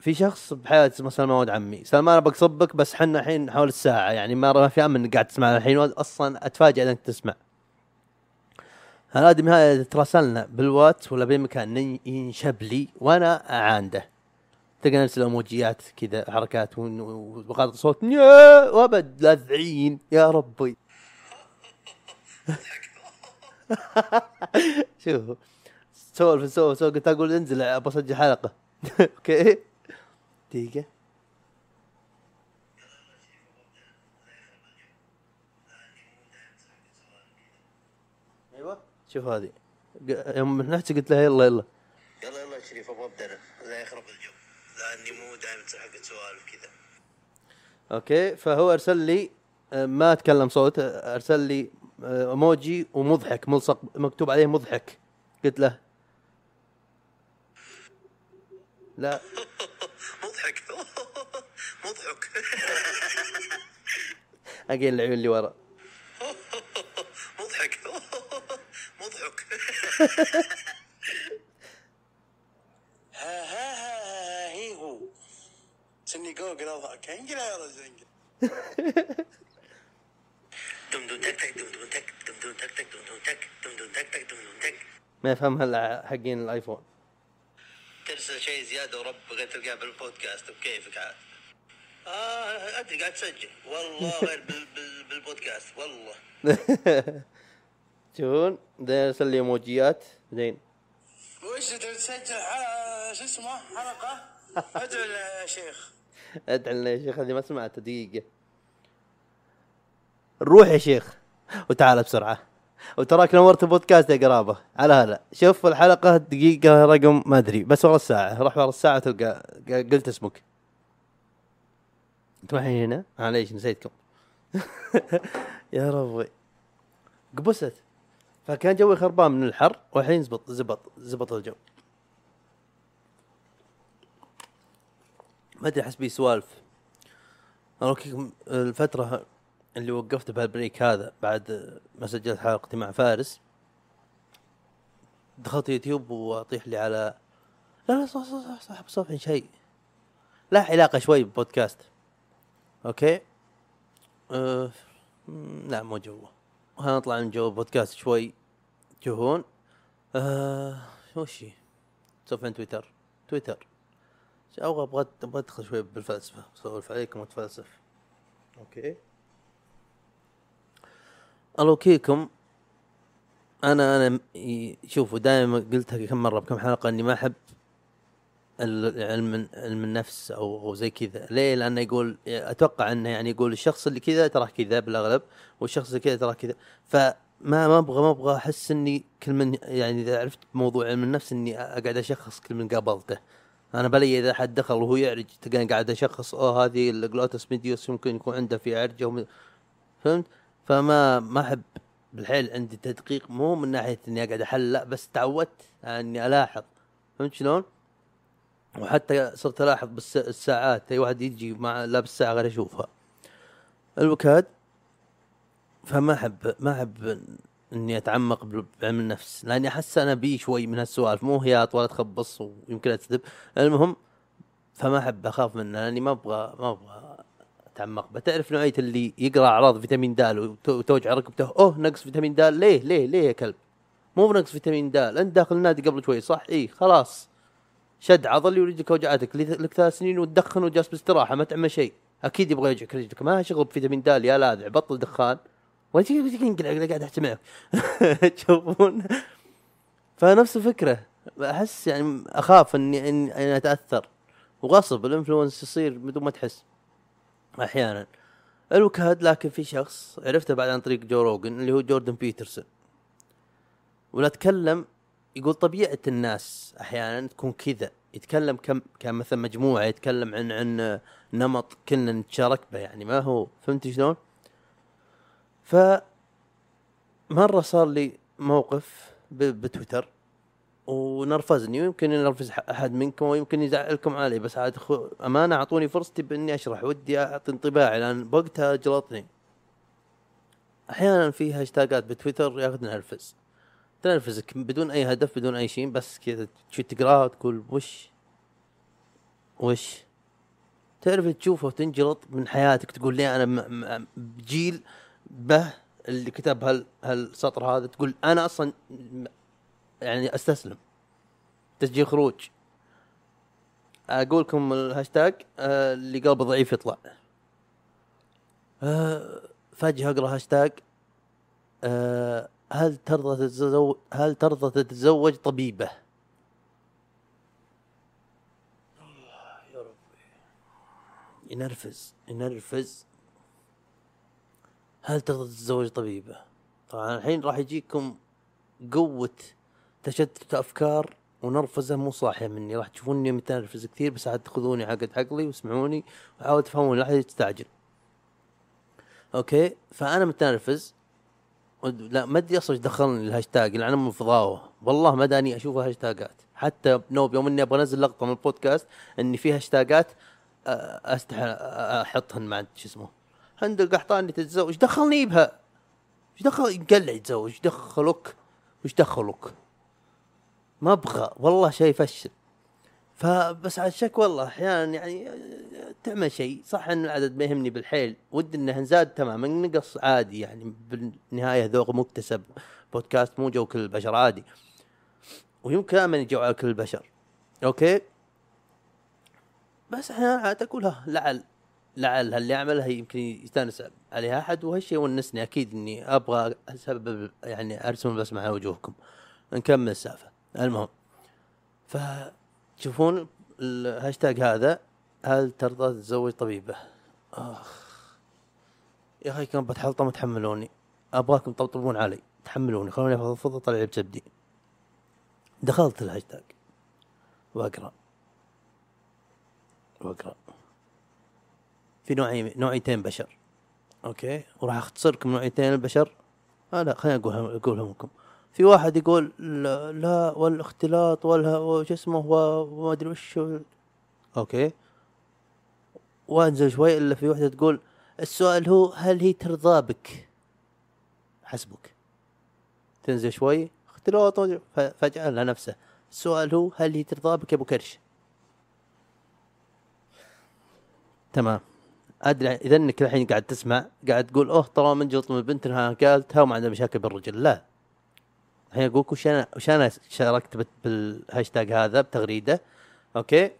في شخص بحياتي اسمه سلمان ولد عمي. سلمان أبغى أصبك بس حنا الحين حول الساعة. يعني ما في امل انك قاعد تسمع الحين أصلا أتفاجئ إنك تسمع. الادمي هذا تراسلنا بالواتس ولا بأي مكان ين- ينشب لي وأنا أعانده. تلقى نفس الايموجيات كذا حركات وبقاطع صوت يا وابد لاذعين يا ربي. شوف سولف سولف سولف قلت أقول انزل ابى اسجل حلقة. أوكي؟ دقيقة. أيوه. شوف هذه. يوم نحكي قلت له يلا يلا. يلا يلا شريف أبغى ابدا لا يخرب الجو. لأني مو دائما حق سوالف كذا أوكي فهو أرسل لي آه، ما أتكلم صوت آه، أرسل لي آه، إيموجي ومضحك ملصق مكتوب عليه مضحك. قلت له. لا. مضحك. مضحك. اقين العيون اللي ورا. مضحك. مضحك ها ها ها هي هو سني يا رجل تك تك تك تك تك تك تك تك تك ما يفهمها الا حقين الآيفون. ترسل شيء زيادة ورب بغيت تلقاه بالبودكاست بكيفك عاد؟ آه أدري قاعد تسجل. والله غير بال بال بالبودكاست والله. تشوفون بعدين أرسل لي إيموجيات. بعدين وش تسجل؟ حلقه شو اسمه؟ حلقة؟ ادعو يا شيخ. أدعي يا شيخ هذه ما سمعتها دقيقة. روح يا شيخ وتعال بسرعة. وتراك نورت البودكاست يا قرابة. على هلا. شوف الحلقة دقيقة رقم ما أدري بس ورا الساعة. روح ورا الساعة تلقى قلت اسمك. أنتم الحين هنا؟ معليش نسيتكم. يا ربي. قبست. فكان جوي خربان من الحر والحين زبط زبط زبط الجو. ما أدري أحس بي سوالف. okay الفترة اللي وقفت بهال break هذا بعد ما سجلت حلقتي مع فارس دخلت يوتيوب وأطيح لي على لا لا صح صح صح, صح بصفحي شيء. لا علاقة شوي ببودكاست أوكي؟ أه لا مو جوه. خلينا نطلع من جو بودكاست شوي. تشوفون أه وش؟ صفحة تويتر. تويتر. أبغى أبغى أدخل شوي بالفلسفة. اسولف عليكم واتفلسف أوكي الوكيكم أنا أنا شوفوا دائما قلتها كم مرة بكم حلقة إني ما أحب علم علم النفس أو زي كذا. ليه؟ لأنه يقول أتوقع إنه يعني يقول الشخص اللي كذا تراه كذا بالأغلب والشخص اللي كذا تراه كذا. فما ما أبغى ما أبغى أحس إني كل من يعني إذا عرفت موضوع علم النفس إني أقعد أشخص كل من قابلته. أنا بلي إذا حد دخل وهو يعرج تلقاني قاعد أشخص أوه هذه ال gluteus medius يمكن يكون عنده في عرجه فهمت؟ فما ما أحب بالحيل عندي تدقيق مو من ناحية إني أقعد احل لا بس تعودت إني ألاحظ. فهمت شلون؟ وحتى صرت ألاحظ بالساعات أي واحد يجي مع لابس ساعه غير أشوفها. الوكاد فما أحب ما أحب إني أتعمق بعلم النفس لأني أحس أنا بي شوي من هالسوالف مو هياط ولا تخبص ويمكن اكذب المهم فما أحب أخاف منه لأني ما أبغى ما أبغى أتعمق. بتعرف نوعية اللي يقرأ أعراض فيتامين د وت- وتوجع ركبته؟ أوه نقص فيتامين د ليه؟ ليه؟ ليه يا كلب؟ مو بنقص فيتامين د أنت داخل النادي قبل شوي صح؟ اي خلاص. شد عضلي ورجلك وجعتك لك ثلاث سنين وتدخن وجالس باستراحة ما تعمل شيء. أكيد يبغى يوجعك رجلك. ما شغل بفيتامين د يا لاذع بطل دخان. قاعد احكي معك تشوفون؟ فنفس الفكرة. أحس يعني أخاف اني اني, أتأثر. وغصب ال influence يصير بدون ما تحس. أحيانا. الوكاد لكن في شخص عرفته بعد عن طريق جو روجن اللي هو جوردن بيترسون. ولا اتكلم يقول طبيعة الناس أحيانا تكون كذا. يتكلم كم كان مثلا مجموعة يتكلم عن عن نمط كنا نتشارك به. يعني ما هو فهمت شلون؟ ف مره صار لي موقف بتويتر ونرفزني ويمكن ينرفز أحد منكم ويمكن يزعلكم علي بس عاد خو- أمانة أعطوني فرصتي بإني أشرح ودي أعطي انطباعي لأن بوقتها جلطني. أحيانا في هاشتاجات بتويتر ياخذ نرفز. تنرفزك بدون أي هدف بدون أي شيء بس كذا تقراها وتقول وش؟ وش؟ تعرف تشوفه وتنجلط من حياتك تقول لي أنا م- م- بجيل به اللي كتب هال هالسطر هذا تقول أنا أصلا يعني أستسلم. تسجيل خروج. أقول لكم الهاشتاج آه، اللي قلبه ضعيف يطلع. آه، فجأة أقرأ هاشتاج. آه، هل ترضى تتزوج هل ترضى تتزوج طبيبه؟ ينرفز ينرفز. هل ترضى تتزوج طبيبة؟ طبعا الحين راح يجيكم قوة تشتت أفكار ونرفزة مو صاحية مني. راح تشوفوني متنرفز كثير بس عاد تأخذوني على قد عقلي واسمعوني وحاولوا تفهموني لا أحد يستعجل. okay؟ فأنا متنرفز. لا ما أدري أصلا إيش دخلني الهاشتاج لأن أنا من فضاوه والله ما داني أشوف هاشتاجات حتى بنوب يوم إني أبغى أنزل لقطة من البودكاست إني في هاشتاجات استحي أحطهن مع شو اسمه هند القحطاني تتزوج. إيش دخلني بها؟ إيش دخل يقلع يتزوج. إيش دخلك؟ إيش دخلك؟ ما أبغى. والله شيء يفشل. فبس على الشك والله أحيانا يعني تعمل شيء. صح إن العدد ما يهمني بالحيل. ودي إنه نزاد تماما. نقص عادي يعني. بالنهاية ذوق مكتسب. بودكاست مو جو كل البشر عادي. ويمكن آمن يجو على كل البشر. okay؟ بس أحيانا عاد أقول ها لعل. لعل هاللي اعملها يمكن يستانس عليها أحد. وهالشيء يونسني أكيد إني أبغى أسبب يعني أرسم البسمة على وجوهكم. نكمل السالفة. المهم فتشوفون الهاشتاج هذا هل ترضى تتزوج طبيبة؟ آخ يا أخي كم بتحلطم تحملوني أبغاكم تطبطبون علي. تحملوني. خلوني افضفض اطلع بجبدي دخلت الهاشتاج. وأقرأ. وأقرأ. في نوعين نوعيتين بشر. okay. وراح اختصر لكم نوعيتين البشر. آه لا خليني اقولها أقولهم لكم. في واحد يقول لا, لا والاختلاط والها وش اسمه وما أدري وش okay. وانزل شوي إلا في وحده تقول السؤال هو هل هي ترضى بك؟ حسبك. تنزل شوي. اختلاط فجأة لها نفسه السؤال هو هل هي ترضى بك يا أبو كرش؟ تمام. أدري اذا انك الحين قاعد تسمع قاعد تقول أوه طالما من جلط من البنت انها قالتها وما عندها مشاكل بالرجل. لا. الحين أقول لك وش أنا وش أنا شاركت بالهاشتاج هذا بتغريدة okay؟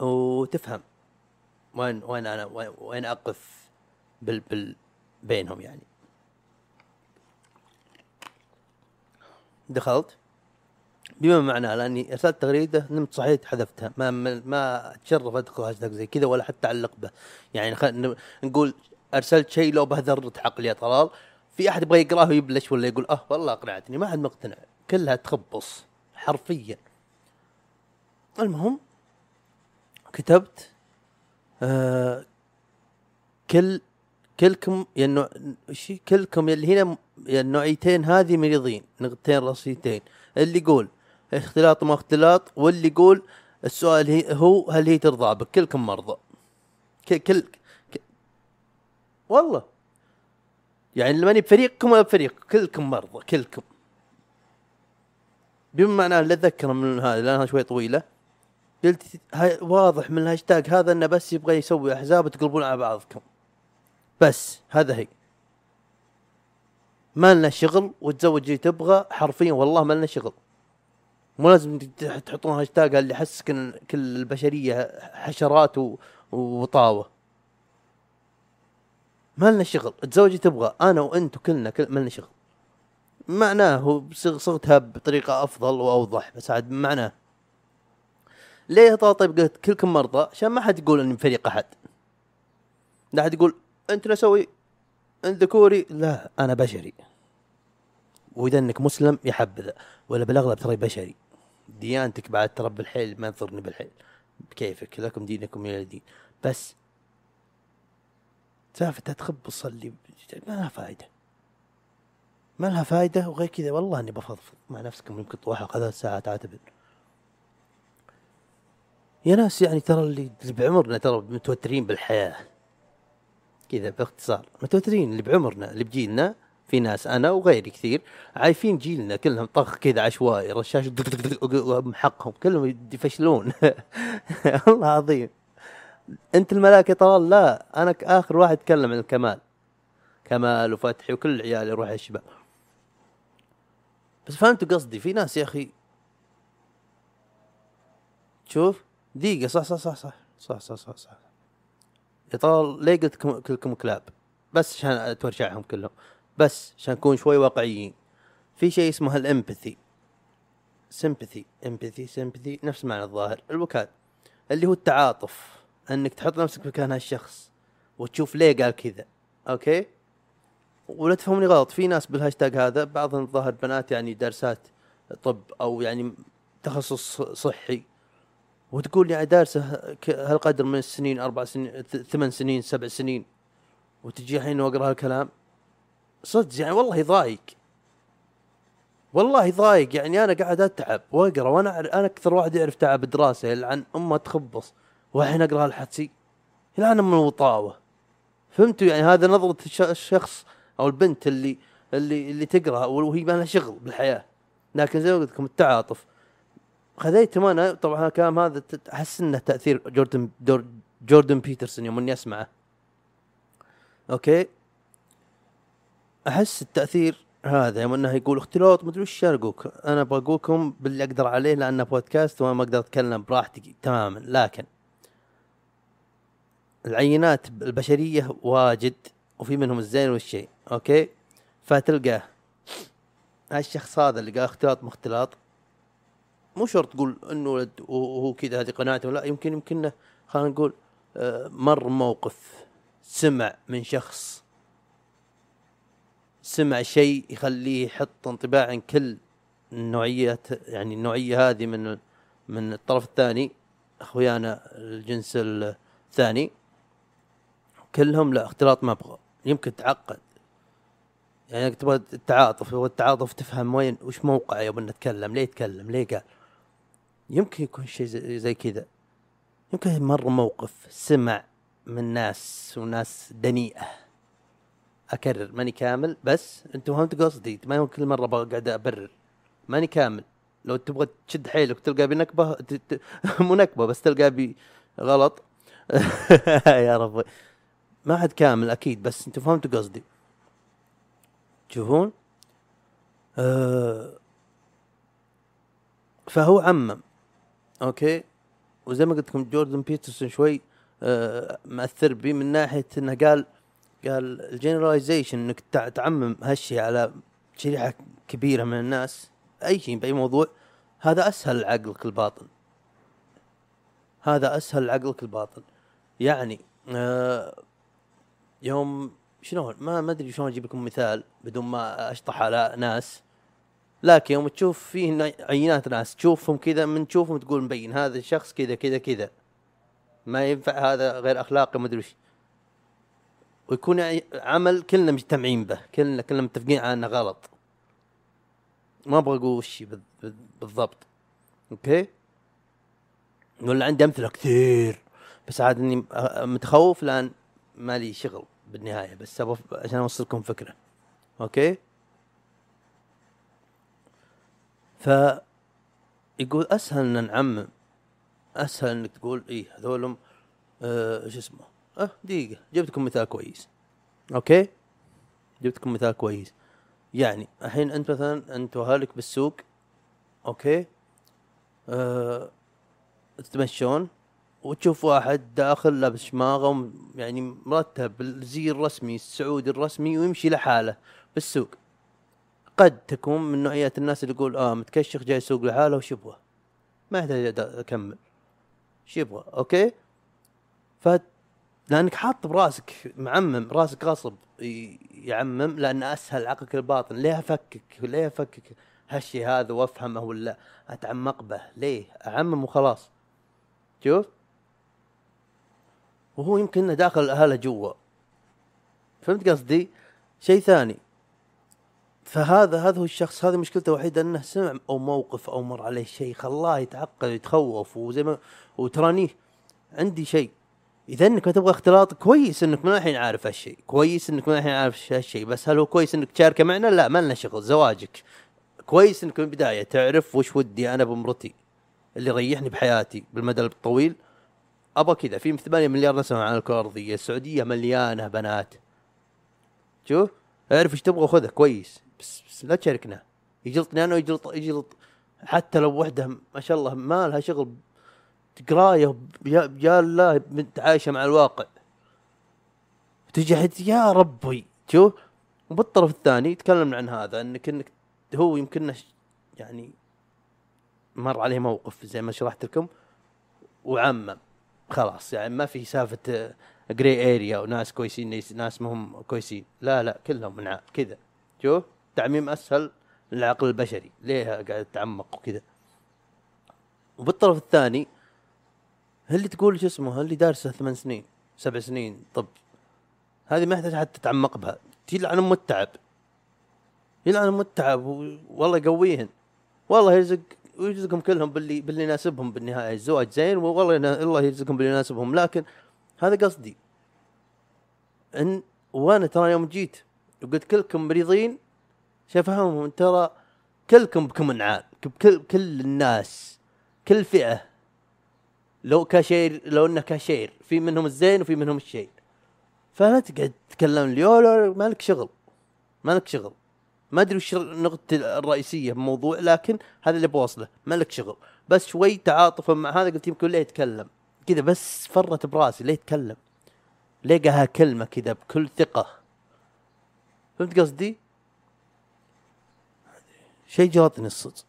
وتفهم وين وين أنا وين أقف بال بال بينهم يعني. دخلت؟ بما معناه لأني ارسلت تغريدة نمت صحيت حذفتها. ما ما, أتشرف ادخل هاشتاج زي كذا ولا حتى أعلق به. يعني خل نقول أرسلت شيء لو به ذره عقل يا طلال. في أحد يبغى يقرأه ويبلش ولا يقول أه والله أقنعتني ما حد مقتنع. كلها تخبص حرفيا. المهم كتبت آه كل كلكم شي كلكم يلي هنا النوعيتين هذه مريضين نقطتين راسيتين اللي يقول اختلاط ما اختلاط واللي يقول السؤال هي هو هل هي ترضى بك؟ كلكم مرضى. كل كل ك- والله. يعني ماني بفريقكم ولا بفريق كلكم مرضى كلكم. بما معناه اللي أتذكر من هذا لانها شوي طويلة. قلت هاي واضح من الهاشتاج هذا إنه بس يبغى يسوي أحزاب تقلبون على بعضكم. بس هذا هي. ما لنا شغل وتزوج اللي تبغى حرفيا والله ما لنا شغل. مو لازم تح- تحطون هاشتاج اللي يحسك ان كل البشرية حشرات وطاوة. ما لنا شغل. تزوج اللي تبغى. أنا وأنت وكلنا كل ما لنا شغل. معناه صغتها بطريقة أفضل وأوضح بس عاد معناه. ليه طيب قلت كلكم مرضى؟ عشان ما حد يقول إني فريق أحد. لا حد يقول أنت نسوي أنت ذكوري. لا أنا بشري. وإذا إنك مسلم يحبذا. ولا بالأغلب ترى بشري. ديانتك بعد ترى بالحيل ما تضرني بالحيل. بكيفك لكم دينكم إلى دين. بس سالفة تخب تصلي ما لها فائدة ما لها فائدة وغير كذا والله إني بفضفض مع نفسكم يمكن طوحة ثلاث ساعات اعتبر يا ناس يعني ترى اللي بعمرنا ترى متوترين بالحياة. كذا باختصار. متوترين اللي بعمرنا اللي بجيلنا في ناس أنا وغيري كثير عايفين جيلنا كلهم طخ كذا عشوائي رشاش حقهم كلهم يفشلون الله عظيم. أنت الملاك يا طلال لا أنا آخر واحد اتكلم عن الكمال. كمال وفتحي وكل عيالي يروح الشباب. بس فهمتوا قصدي في ناس يا أخي شوف دقيقة صح صح صح صح صح صح صح, صح. يا طلال ليه قلت كلكم كلاب؟ بس عشان أتورشعهم كلهم. بس عشان نكون شوي واقعيين. في شيء اسمه ال empathy sympathy empathy sympathy نفس معنى الظاهر. الوكال اللي هو التعاطف إنك تحط نفسك مكان هالشخص وتشوف ليه قال كذا okay؟ ولا تفهمني غلط في ناس بالهاشتاج هذا بعضهم الظاهر بنات يعني دارسات طب أو يعني تخصص صحي وتقول يعني دارسه هالقدر من السنين أربع سنين ثمان سنين سبع سنين وتجي الحين وأقرأ هالكلام. صدق يعني والله يضايق والله يضايق يعني أنا قاعد أتعب وأقرأ وأنا أنا أكثر واحد يعرف تعب الدراسه يلعن أمة تخبص والحين أقرأ هالحدسي يلعن من الوطاوه فهمتوا يعني هذا نظرة الش- الشخص أو البنت اللي اللي اللي تقرأ وهي ما لها شغل بالحياة. لكن زي ما قلت لكم التعاطف. خذيتهم أنا طبعا الكلام هذا أحس إنه تأثير جوردن جوردن بيترسون يوم إني أسمعه. okay؟ أحس التأثير هذا يوم إنه يقول اختلاط مدري وش أنا اقولك أنا بقولكم باللي أقدر عليه لأنه بودكاست وأنا ما أقدر أتكلم براحتي تماما. لكن العينات البشرية واجد وفي منهم الزين والشين okay؟ فتلقاه هالشخص هذا اللي قال اختلاط مو اختلاط مو شرط تقول إنه ولد وهو كذا هذه قناعته لا يمكن يمكن خلينا نقول آه، مر موقف سمع من شخص سمع شيء يخليه يحط انطباع عن كل النوعيات يعني النوعية هذه من من الطرف الثاني أخويانا الجنس الثاني كلهم لا اختلاط ما أبغى يمكن تعقد. يعني تبغى التعاطف هو التعاطف تفهم وين وش موقعه يوم نتكلم ليه يتكلم ليه قال؟ يمكن يكون شيء زي, زي كذا. يمكن مر موقف سمع من ناس وناس دنيئة. أكرر ماني كامل بس أنتم فهمت قصدي. ما يمكن كل مرة بقعد أبرر. ماني كامل. لو تبغى تشد حيلك وتلقى بنكبة ت- ت- مو نكبة بس تلقى بي غلط. يا رب ما حد كامل أكيد بس أنتم فهمتوا قصدي. تشوفون آه فهو عمم. okay؟ وزي ما قلت لكم جوردن بيترسون شوي آه مأثر بي من ناحية إنه قال قال ال generalization إنك تع- تعمم هالشيء على شريحة كبيرة من الناس. أي شيء بأي موضوع. هذا أسهل لعقلك الباطن. هذا أسهل لعقلك الباطن. يعني آه يوم شلون؟ ما ما أدري شلون أجيب لكم مثال بدون ما أشطح على ناس. لكن يوم تشوف فيه نا- عينات ناس تشوفهم كذا من تشوفهم تقول مبين هذا الشخص كذا كذا كذا. ما ينفع هذا غير أخلاقي ما أدري ويكون عمل كلنا مجتمعين به كلنا كلنا متفقين على إنه غلط. ما أبغى أقول وش بال- بال- بالضبط. أوكي؟ ولا عندي أمثلة كثير بس عاد إني متخوف لأن ما لي شغل بالنهاية بس أبغى عشان أوصلكم فكرة. okay؟ ف يقول أسهل إن نعمم أسهل إنك تقول إيه هذولهم آه شو اسمه؟ أه دقيقة. جبتكم مثال كويس. okay؟ جبتكم مثال كويس. يعني الحين أنت مثلا أنت وأهلك بالسوق okay؟ آه تتمشون وتشوف واحد داخل لابس شماغة يعني مرتب بالزي الرسمي السعودي الرسمي ويمشي لحاله بالسوق. قد تكون من نوعية الناس اللي يقول آه متكشخ جاي يسوق لحاله وش يبغى ما يحتاج أكمل. وش يبغى أوكي؟ ف لأنك حاط براسك معمم راسك غصب يعمم لأن أسهل عقلك الباطن ليه أفكك؟ ليه أفكك؟ هالشيء هذا وأفهمه ولا أتعمق به؟ ليه؟ أعمم وخلاص. شوف. وهو يمكن داخل اهله جوا. فهمت قصدي؟ شيء ثاني. فهذا هذا هو الشخص هذه مشكلته الوحيدة أنه سمع أو موقف أو مر عليه شيء خلاه يتعقد ويتخوف وزي ما وترانيه عندي شيء. إذا إنك تبغى اختلاط كويس إنك من الحين عارف هالشيء كويس إنك من الحين عارف هالشيء بس هل هو كويس إنك تشاركه معنا؟ لا ما لنا شغل زواجك. كويس إنك من البداية تعرف وش ودي أنا بمرتي اللي يريحني بحياتي بالمدى الطويل. أبغى كذا في 8 مليار نسمة على الكره الارضيه السعودية مليانة بنات. شوف اعرف إيش تبغى خذه كويس. بس, بس لا تشاركنا. يجلطني أنا ويجلط يجلط. حتى لو وحدة ما شاء الله ما لها شغل قرايه يا الله متعايشه مع الواقع. تجي يا ربي. شوف وبالطرف الثاني يتكلم عن هذا إنك إنك هو يمكن يعني مر عليه موقف زي ما شرحت لكم وعمم. خلاص يعني ما في سالفة جري اريا وناس كويسين ناس- مهم كويسين. لا لا كلهم من كذا. شوف تعميم أسهل للعقل البشري. ليه قاعد تتعمق وكذا؟ وبالطرف الثاني اللي تقول شو اسمه اللي دارسه ثمان سنين سبع سنين؟ طب هذه ما يحتاج حتى تتعمق بها. يلعن ام التعب يلعن ام التعب والله يقويهن. والله يرزق ويرزقهم كلهم باللي باللي يناسبهم بالنهاية. الزواج زين والله الله يرزقهم باللي يناسبهم. لكن هذا قصدي. ان وأنا ترى يوم جيت وقلت كلكم مريضين شافهم ترى كلكم بكم نعال بكل كل الناس كل فئة. لو كاشير لو إنه كاشير في منهم الزين وفي منهم الشين فلا تقعد تتكلم لي "يا لا ما لك شغل ما لك شغل. ما أدري وش نقطة الرئيسية بالموضوع لكن هذا اللي بوصله ما لك شغل. بس شوي تعاطفا مع هذا قلت يمكن ليه يتكلم. كذا بس فرت براسي ليه يتكلم. ليه قالها كلمة كذا بكل ثقة. فهمت قصدي؟ شيء جلطني الصدق.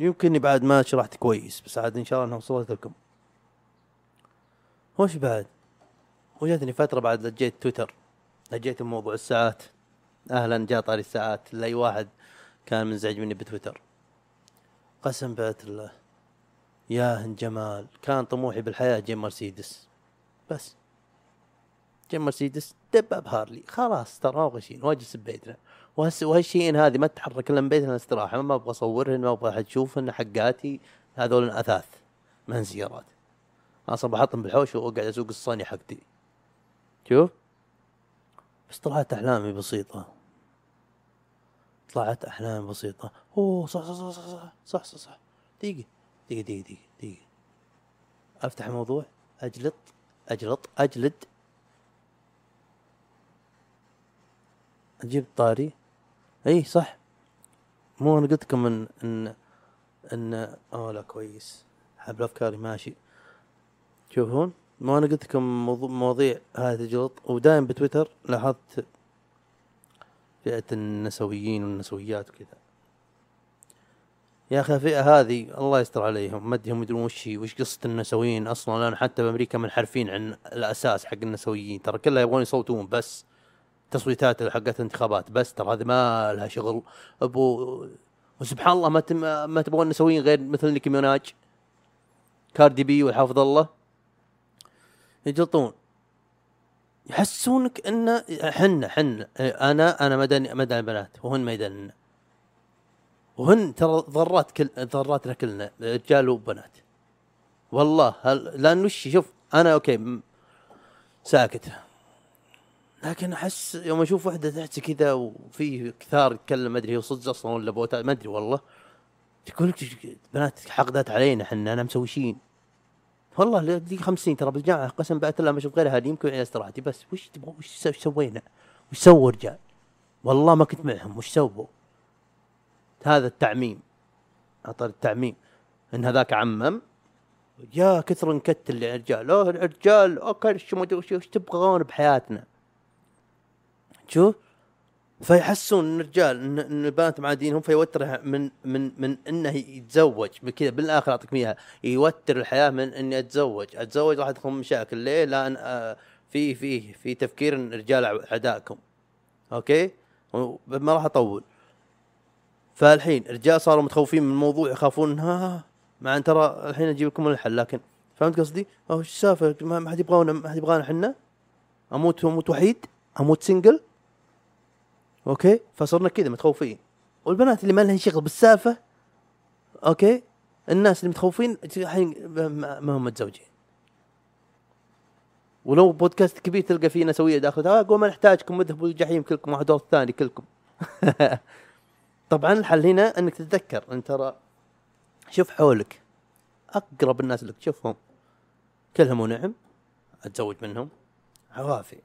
يمكن بعد ما شرحت كويس بس عاد إن شاء الله إنها وصلت لكم. وش بعد؟ وجاتني فترة بعد لجيت تويتر. لجيت موضوع الساعات. أهلا جاء طاري الساعات. لأي واحد كان منزعج مني بتويتر. قسم بيت الله. يا جمال كان طموحي بالحياة جيم مرسيدس. بس. جيم مرسيدس دباب هارلي خلاص ترى ما شيء واجلس ببيتنا. وهالشيئين هذه ما تتحرك إلا من بيتنا استراحه ما أبغى أصورهن ما أبغى أحد يشوفهن حقاتي هذول اثاث من سيارات أصلا بحطهم بالحوش وأقعد أسوق الصاني حقتي. شوف. بس طلعت أحلامي بسيطة. طلعت احلامي بسيطة. أوه صح صح صح صح صح صح, صح, صح. دقيقة دقيقة دقيقة دقيقة دقيقة. أفتح الموضوع أجلط أجلط أجلد. أجيب طاري. إي صح. مو أنا قلت لكم إن إن إن أوه لا كويس. حبل أفكاري ماشي. شوفون مو أنا قلت لكم مواضيع هذه تجلط. ودائما بتويتر لاحظت فئة النسويين والنسويات وكذا. يا أخي الفئة هذه الله يستر عليهم. ما أدري يدرون وش وش قصة النسويين أصلا. لأن حتى بأمريكا منحرفين عن الأساس حق النسويين. ترى كلها يبغون يصوتون بس. تصويتات حقت الانتخابات. بس ترى هذه ما لها شغل. ابو وسبحان الله ما تم... ما تبغون النسويين غير مثل نيكي ميناج كاردي بي والحافظ الله. يجلطون. يحسونك إن حنا حنا أنا أنا مدني مدني بنات. وهن ما يدننا وهن ترى ضرات كل ضراتنا كلنا رجال وبنات. والله هل... لأن وش شوف أنا أوكي ساكت. لكن أحس يوم أشوف واحدة تحت كذا وفي كثار يتكلم ما أدري هو صدق أصلا ولا بوتات ما أدري والله تقول بنات حقدت علينا إحنا أنا مسويشين والله دي خمس سنين ترى بالجامعة قسم بالله ما أشوف غير هذه يمكن على استراحتي بس وش تبغى وش سو- وش سوينا؟ وش سووا رجال؟ والله ما كنت معهم وش سووا؟ هذا التعميم اعطى التعميم إن هذاك عمم يا كثر نكت الرجال أوه الرجال okay شو ما أدري وش تبغون بحياتنا شوف فيحسون إن الرجال إن البنات معادينهم فيوتر من من من إنه يتزوج بكذا بالآخر أعطيك إياها يوتر الحياة من إني أتزوج أتزوج راح تكون مشاكل ليه؟ لأن آه في في في تفكير إن الرجال أعدائكم okay ما راح أطول فالحين الرجال صاروا متخوفين من الموضوع يخافون ها مع إن ترى الحين أجيب لكم الحل لكن فهمت قصدي؟ إيش السالفة؟ ما حد يبغانا ما حد يبغانا إحنا؟ أموت أموت وحيد؟ أموت single؟ okay؟ فصرنا كذا متخوفين. والبنات اللي ما لها شغل بالسالفة okay؟ الناس اللي متخوفين الحين ما هم متزوجين. ولو بودكاست كبير تلقى فيه نسويه داخل آه قول ما نحتاجكم اذهبوا الجحيم كلكم واحد ورا الثاني كلكم. طبعا الحل هنا إنك تتذكر إن ترى شوف حولك. أقرب الناس لك شوفهم. كلهم ونعم أتزوج منهم. عوافي.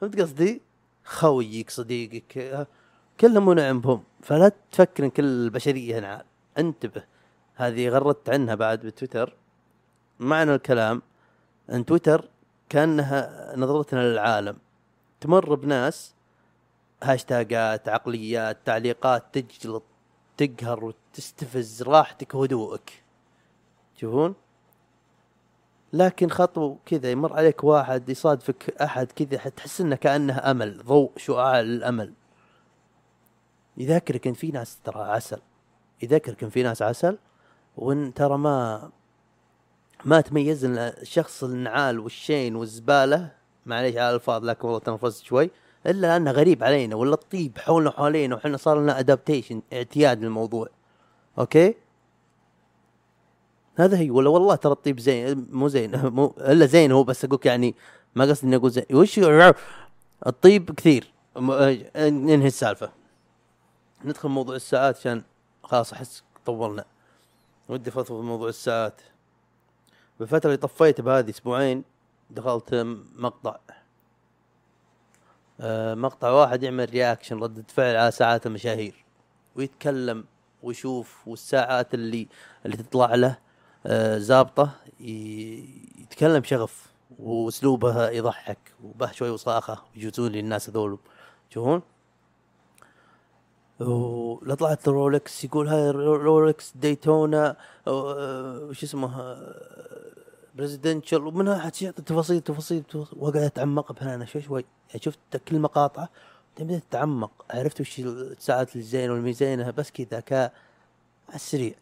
فهمت قصدي؟ خويك صديقك كلهم ونعم بهم فلا تفكر إن كل البشرية نعال انتبه هذه غردت عنها بعد بتويتر. معنى الكلام إن تويتر كأنها نظرتنا للعالم. تمر بناس هاشتاجات عقليات تعليقات تجلط تقهر وتستفز راحتك وهدوءك. تشوفون لكن خطوة كذا يمر عليك واحد يصادفك أحد كذا تحس إنه كأنه أمل ضوء شعاع للامل يذكرك إن في ناس ترى عسل. يذكرك إن في ناس عسل وإن ترى ما ما تميز الشخص النعال والشين والزبالة معليش على الألفاظ لكن والله تنفست شوي إلا أنه غريب علينا ولا الطيب حولنا وحوالينا وحنا صار لنا adaptation اعتياد للموضوع. okay؟ هذا هي. ولا والله ترى الطيب زين مو زين مو إلا زين هو بس أقولك يعني ما قصدي إني أقول زين. وش الطيب كثير. آه، ننهي السالفة. ندخل موضوع الساعات عشان خلاص أحس طولنا. ودي فضفض في موضوع الساعات. بالفترة اللي طفيت بهذه أسبوعين دخلت مقطع. آه، مقطع واحد يعمل رياكشن ردة فعل على ساعات المشاهير. ويتكلم ويشوف والساعات اللي اللي تطلع له. زابطة ي- يتكلم شغف وأسلوبه يضحك وبه شوي وصاخة يجوزون لي الناس هذول تشوفون ولا طلعت Rolex يقول هاي Rolex Daytona وش اسمه Presidential ومنها حد يعطي تفاصيل تفاصيل واقعد اتعمق بها أنا شوي شوي. يعني شفت كل مقاطعة بديت اتعمق عرفت وش الساعات الزينة والميزينة بس كذا كا على السريع.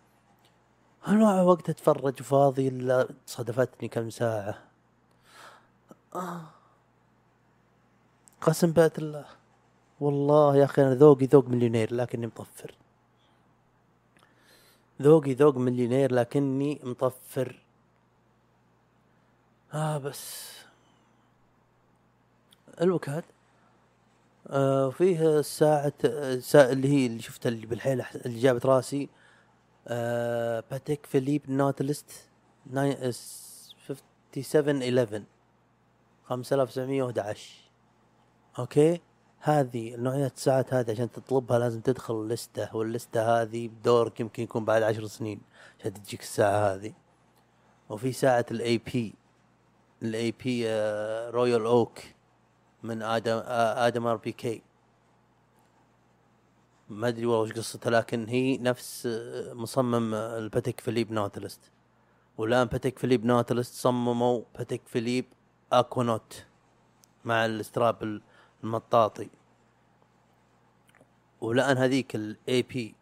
هل وقت أتفرج فاضي إلا صادفتني كم ساعة. آه. قسم بات الله. والله يا أخي أنا ذوقي ذوق مليونير لكني مطفر. ذوقي ذوق مليونير لكني مطفر. آه بس. الوكاد آه فيه ساعة ساعة اللي هي اللي شفتها اللي بالحيل اللي جابت راسي. آه Patek Philippe Nautilus 5711 5911 أوكي؟ هذه نوعية الساعات هذه عشان تطلبها لازم تدخل لستة واللستة هذه بدورك يمكن يكون بعد عشر سنين عشان تجيك الساعة هذه. وفي ساعة ال AP ال AP Royal Oak من آدم آه، Audemars Piguet. ما أدري والله وش قصتها لكن هي نفس آه، مصمم آه، ال Patek Philippe Nautilus والآن Patek Philippe Nautilus صمموا Patek Philippe Aquanaut مع ال strap المطاطي. ولان هذيك ال AP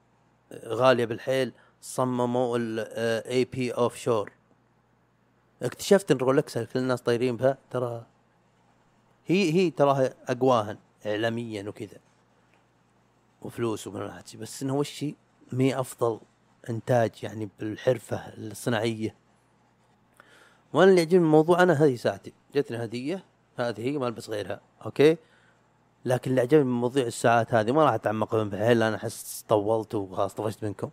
غالية بالحيل صمموا ال AP Offshore اكتشفت إن Rolex كل الناس طايرين بها ترى هي هي تراها اقواهن اعلاميا وكذا. وفلوس الشيء بس إنه وش؟ مي أفضل إنتاج يعني بالحرفة الصناعية. وأنا اللي يعجبني الموضوع أنا هذه ساعتي. جتني هدية هذه هي ما ألبس غيرها أوكي؟ لكن اللي عجبني من مواضيع الساعات هذه ما راح أتعمق بالحين لأن أحس طولت وخلاص طفشت منكم.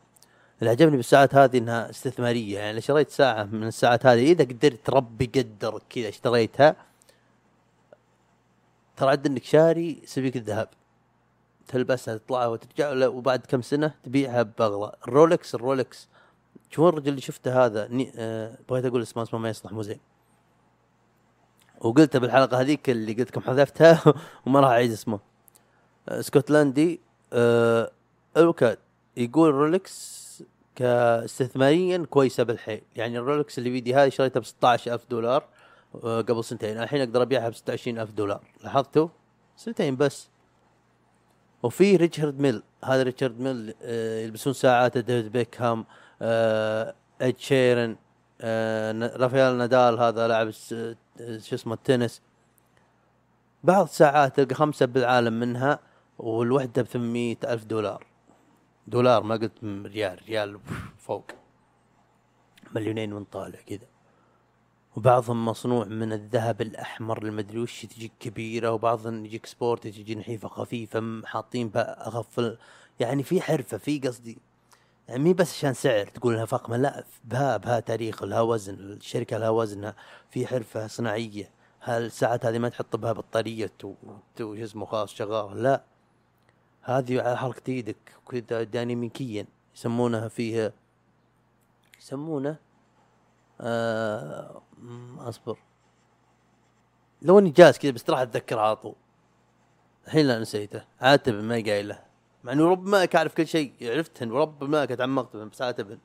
اللي عجبني بالساعات هذه إنها استثمارية. يعني شريت ساعة من الساعات هذه إذا قدرت ربي قدر كذا اشتريتها ترى عد إنك شاري سبيك الذهب. تلبسها تطلع وترجع وبعد كم سنة تبيعها باغلى ال Rolex ال Rolex. شوف الرجل اللي شفته هذا؟ ني... آه... بغيت أقول اسمه اسمه ما يصلح مو زين. وقلتها بالحلقة هذيك اللي قلت لكم حذفتها وما راح أعيد اسمه. آه، اسكتلندي آه... الوكاد يقول Rolex كاستثماريا كويسة بالحيل. يعني ال Rolex اللي بيدي هذه شريتها ب 16000 دولار آه، قبل سنتين. الحين أقدر أبيعها ب 26000 دولار. لاحظتوا؟ سنتين بس. وفي Richard Mille. هذا Richard Mille آه، يلبسون ساعات ديفيد بيكهام آه، إد شيرن آه، رافائيل نادال هذا لاعب شو اسمه التنس. بعض ساعات تلقى خمسة بالعالم منها والوحدة ب 800 ألف دولار. دولار ما قلت ريال ريال فوق. مليونين من طالع كذا. وبعضهم مصنوع من الذهب الأحمر المدري وش تجيك كبيرة وبعضهم يجيك sport تجي نحيفة خفيفة حاطين ال- يعني في حرفة في قصدي يعني مي بس عشان سعر تقول انها فخمه لا بها بها تاريخ لها وزن الشركة لها وزنها في حرفة صناعية. هالساعات هذه ما تحط بها بطارية وش اسمه خلاص شغال لا. هذه على حركة إيدك كذا ديناميكيا يسمونها فيها يسمونه آه اصبر. لو اني جالس كذا بس راح اتذكر على طول. الحين لا نسيته. عاتب ما قايله. مع إنه ربما اعرف كل شيء. عرفتهن وربما تعمقت بهن بس عاتبهن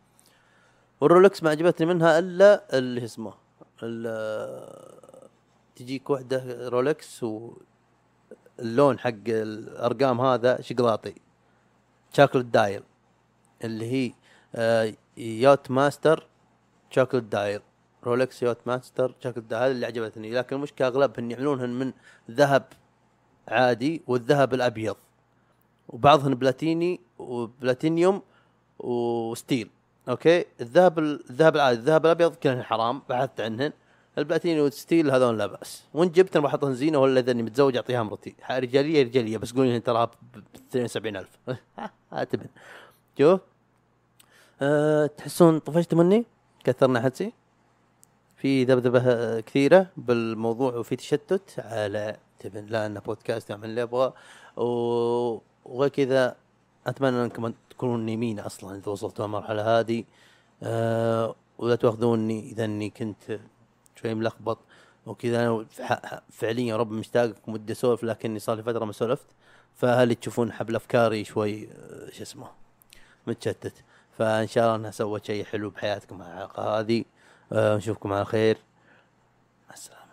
وال Rolex ما عجبتني منها إلا اللي اسمه ال- تجيك وحدة Rolex واللون حق الأرقام هذا شقلاطي chocolate dial. اللي هي آه Yacht-Master chocolate dial Rolex Yacht-Master chocolate dial هذه اللي عجبتني. لكن المشكلة اغلبهن يعملونهن من ذهب عادي والذهب الأبيض. وبعضهن بلاتيني وبلاتينيوم و steel. أوكي؟ الذهب الذهب العادي الذهب الأبيض كلهن حرام بحثت عنهن. البلاتيني وال steel هذول لا بأس. وإن جبت أنا بحطهن زينة ولا إذا متزوج أعطيها مرتي. رجالية رجالية بس قولي تراها ب 72000 هالتبن. شوف. أه تحسون طفشتوا مني؟ كثرنا حتسي؟ في ذبذبة كثيرة بالموضوع وفي تشتت على تبن. لا إنه بودكاست يعمل اللي يبغى و- وغير كذا أتمنى إنكم تكونون نيمين أصلا إذا وصلتوا المرحله هذه. أه ولا تأخذوني إذا إني كنت شوي ملخبط وكذا. فعليا رب مشتاقكم ودي أسولف لكني صار لي فترة ما سولفت. فهل تشوفون حبل أفكاري شوي آه، شو اسمه متشتت. فإن شاء الله انها سوت شيء حلو بحياتكم مع الحلقة هذه. آه، نشوفكم على خير. مع السلامة.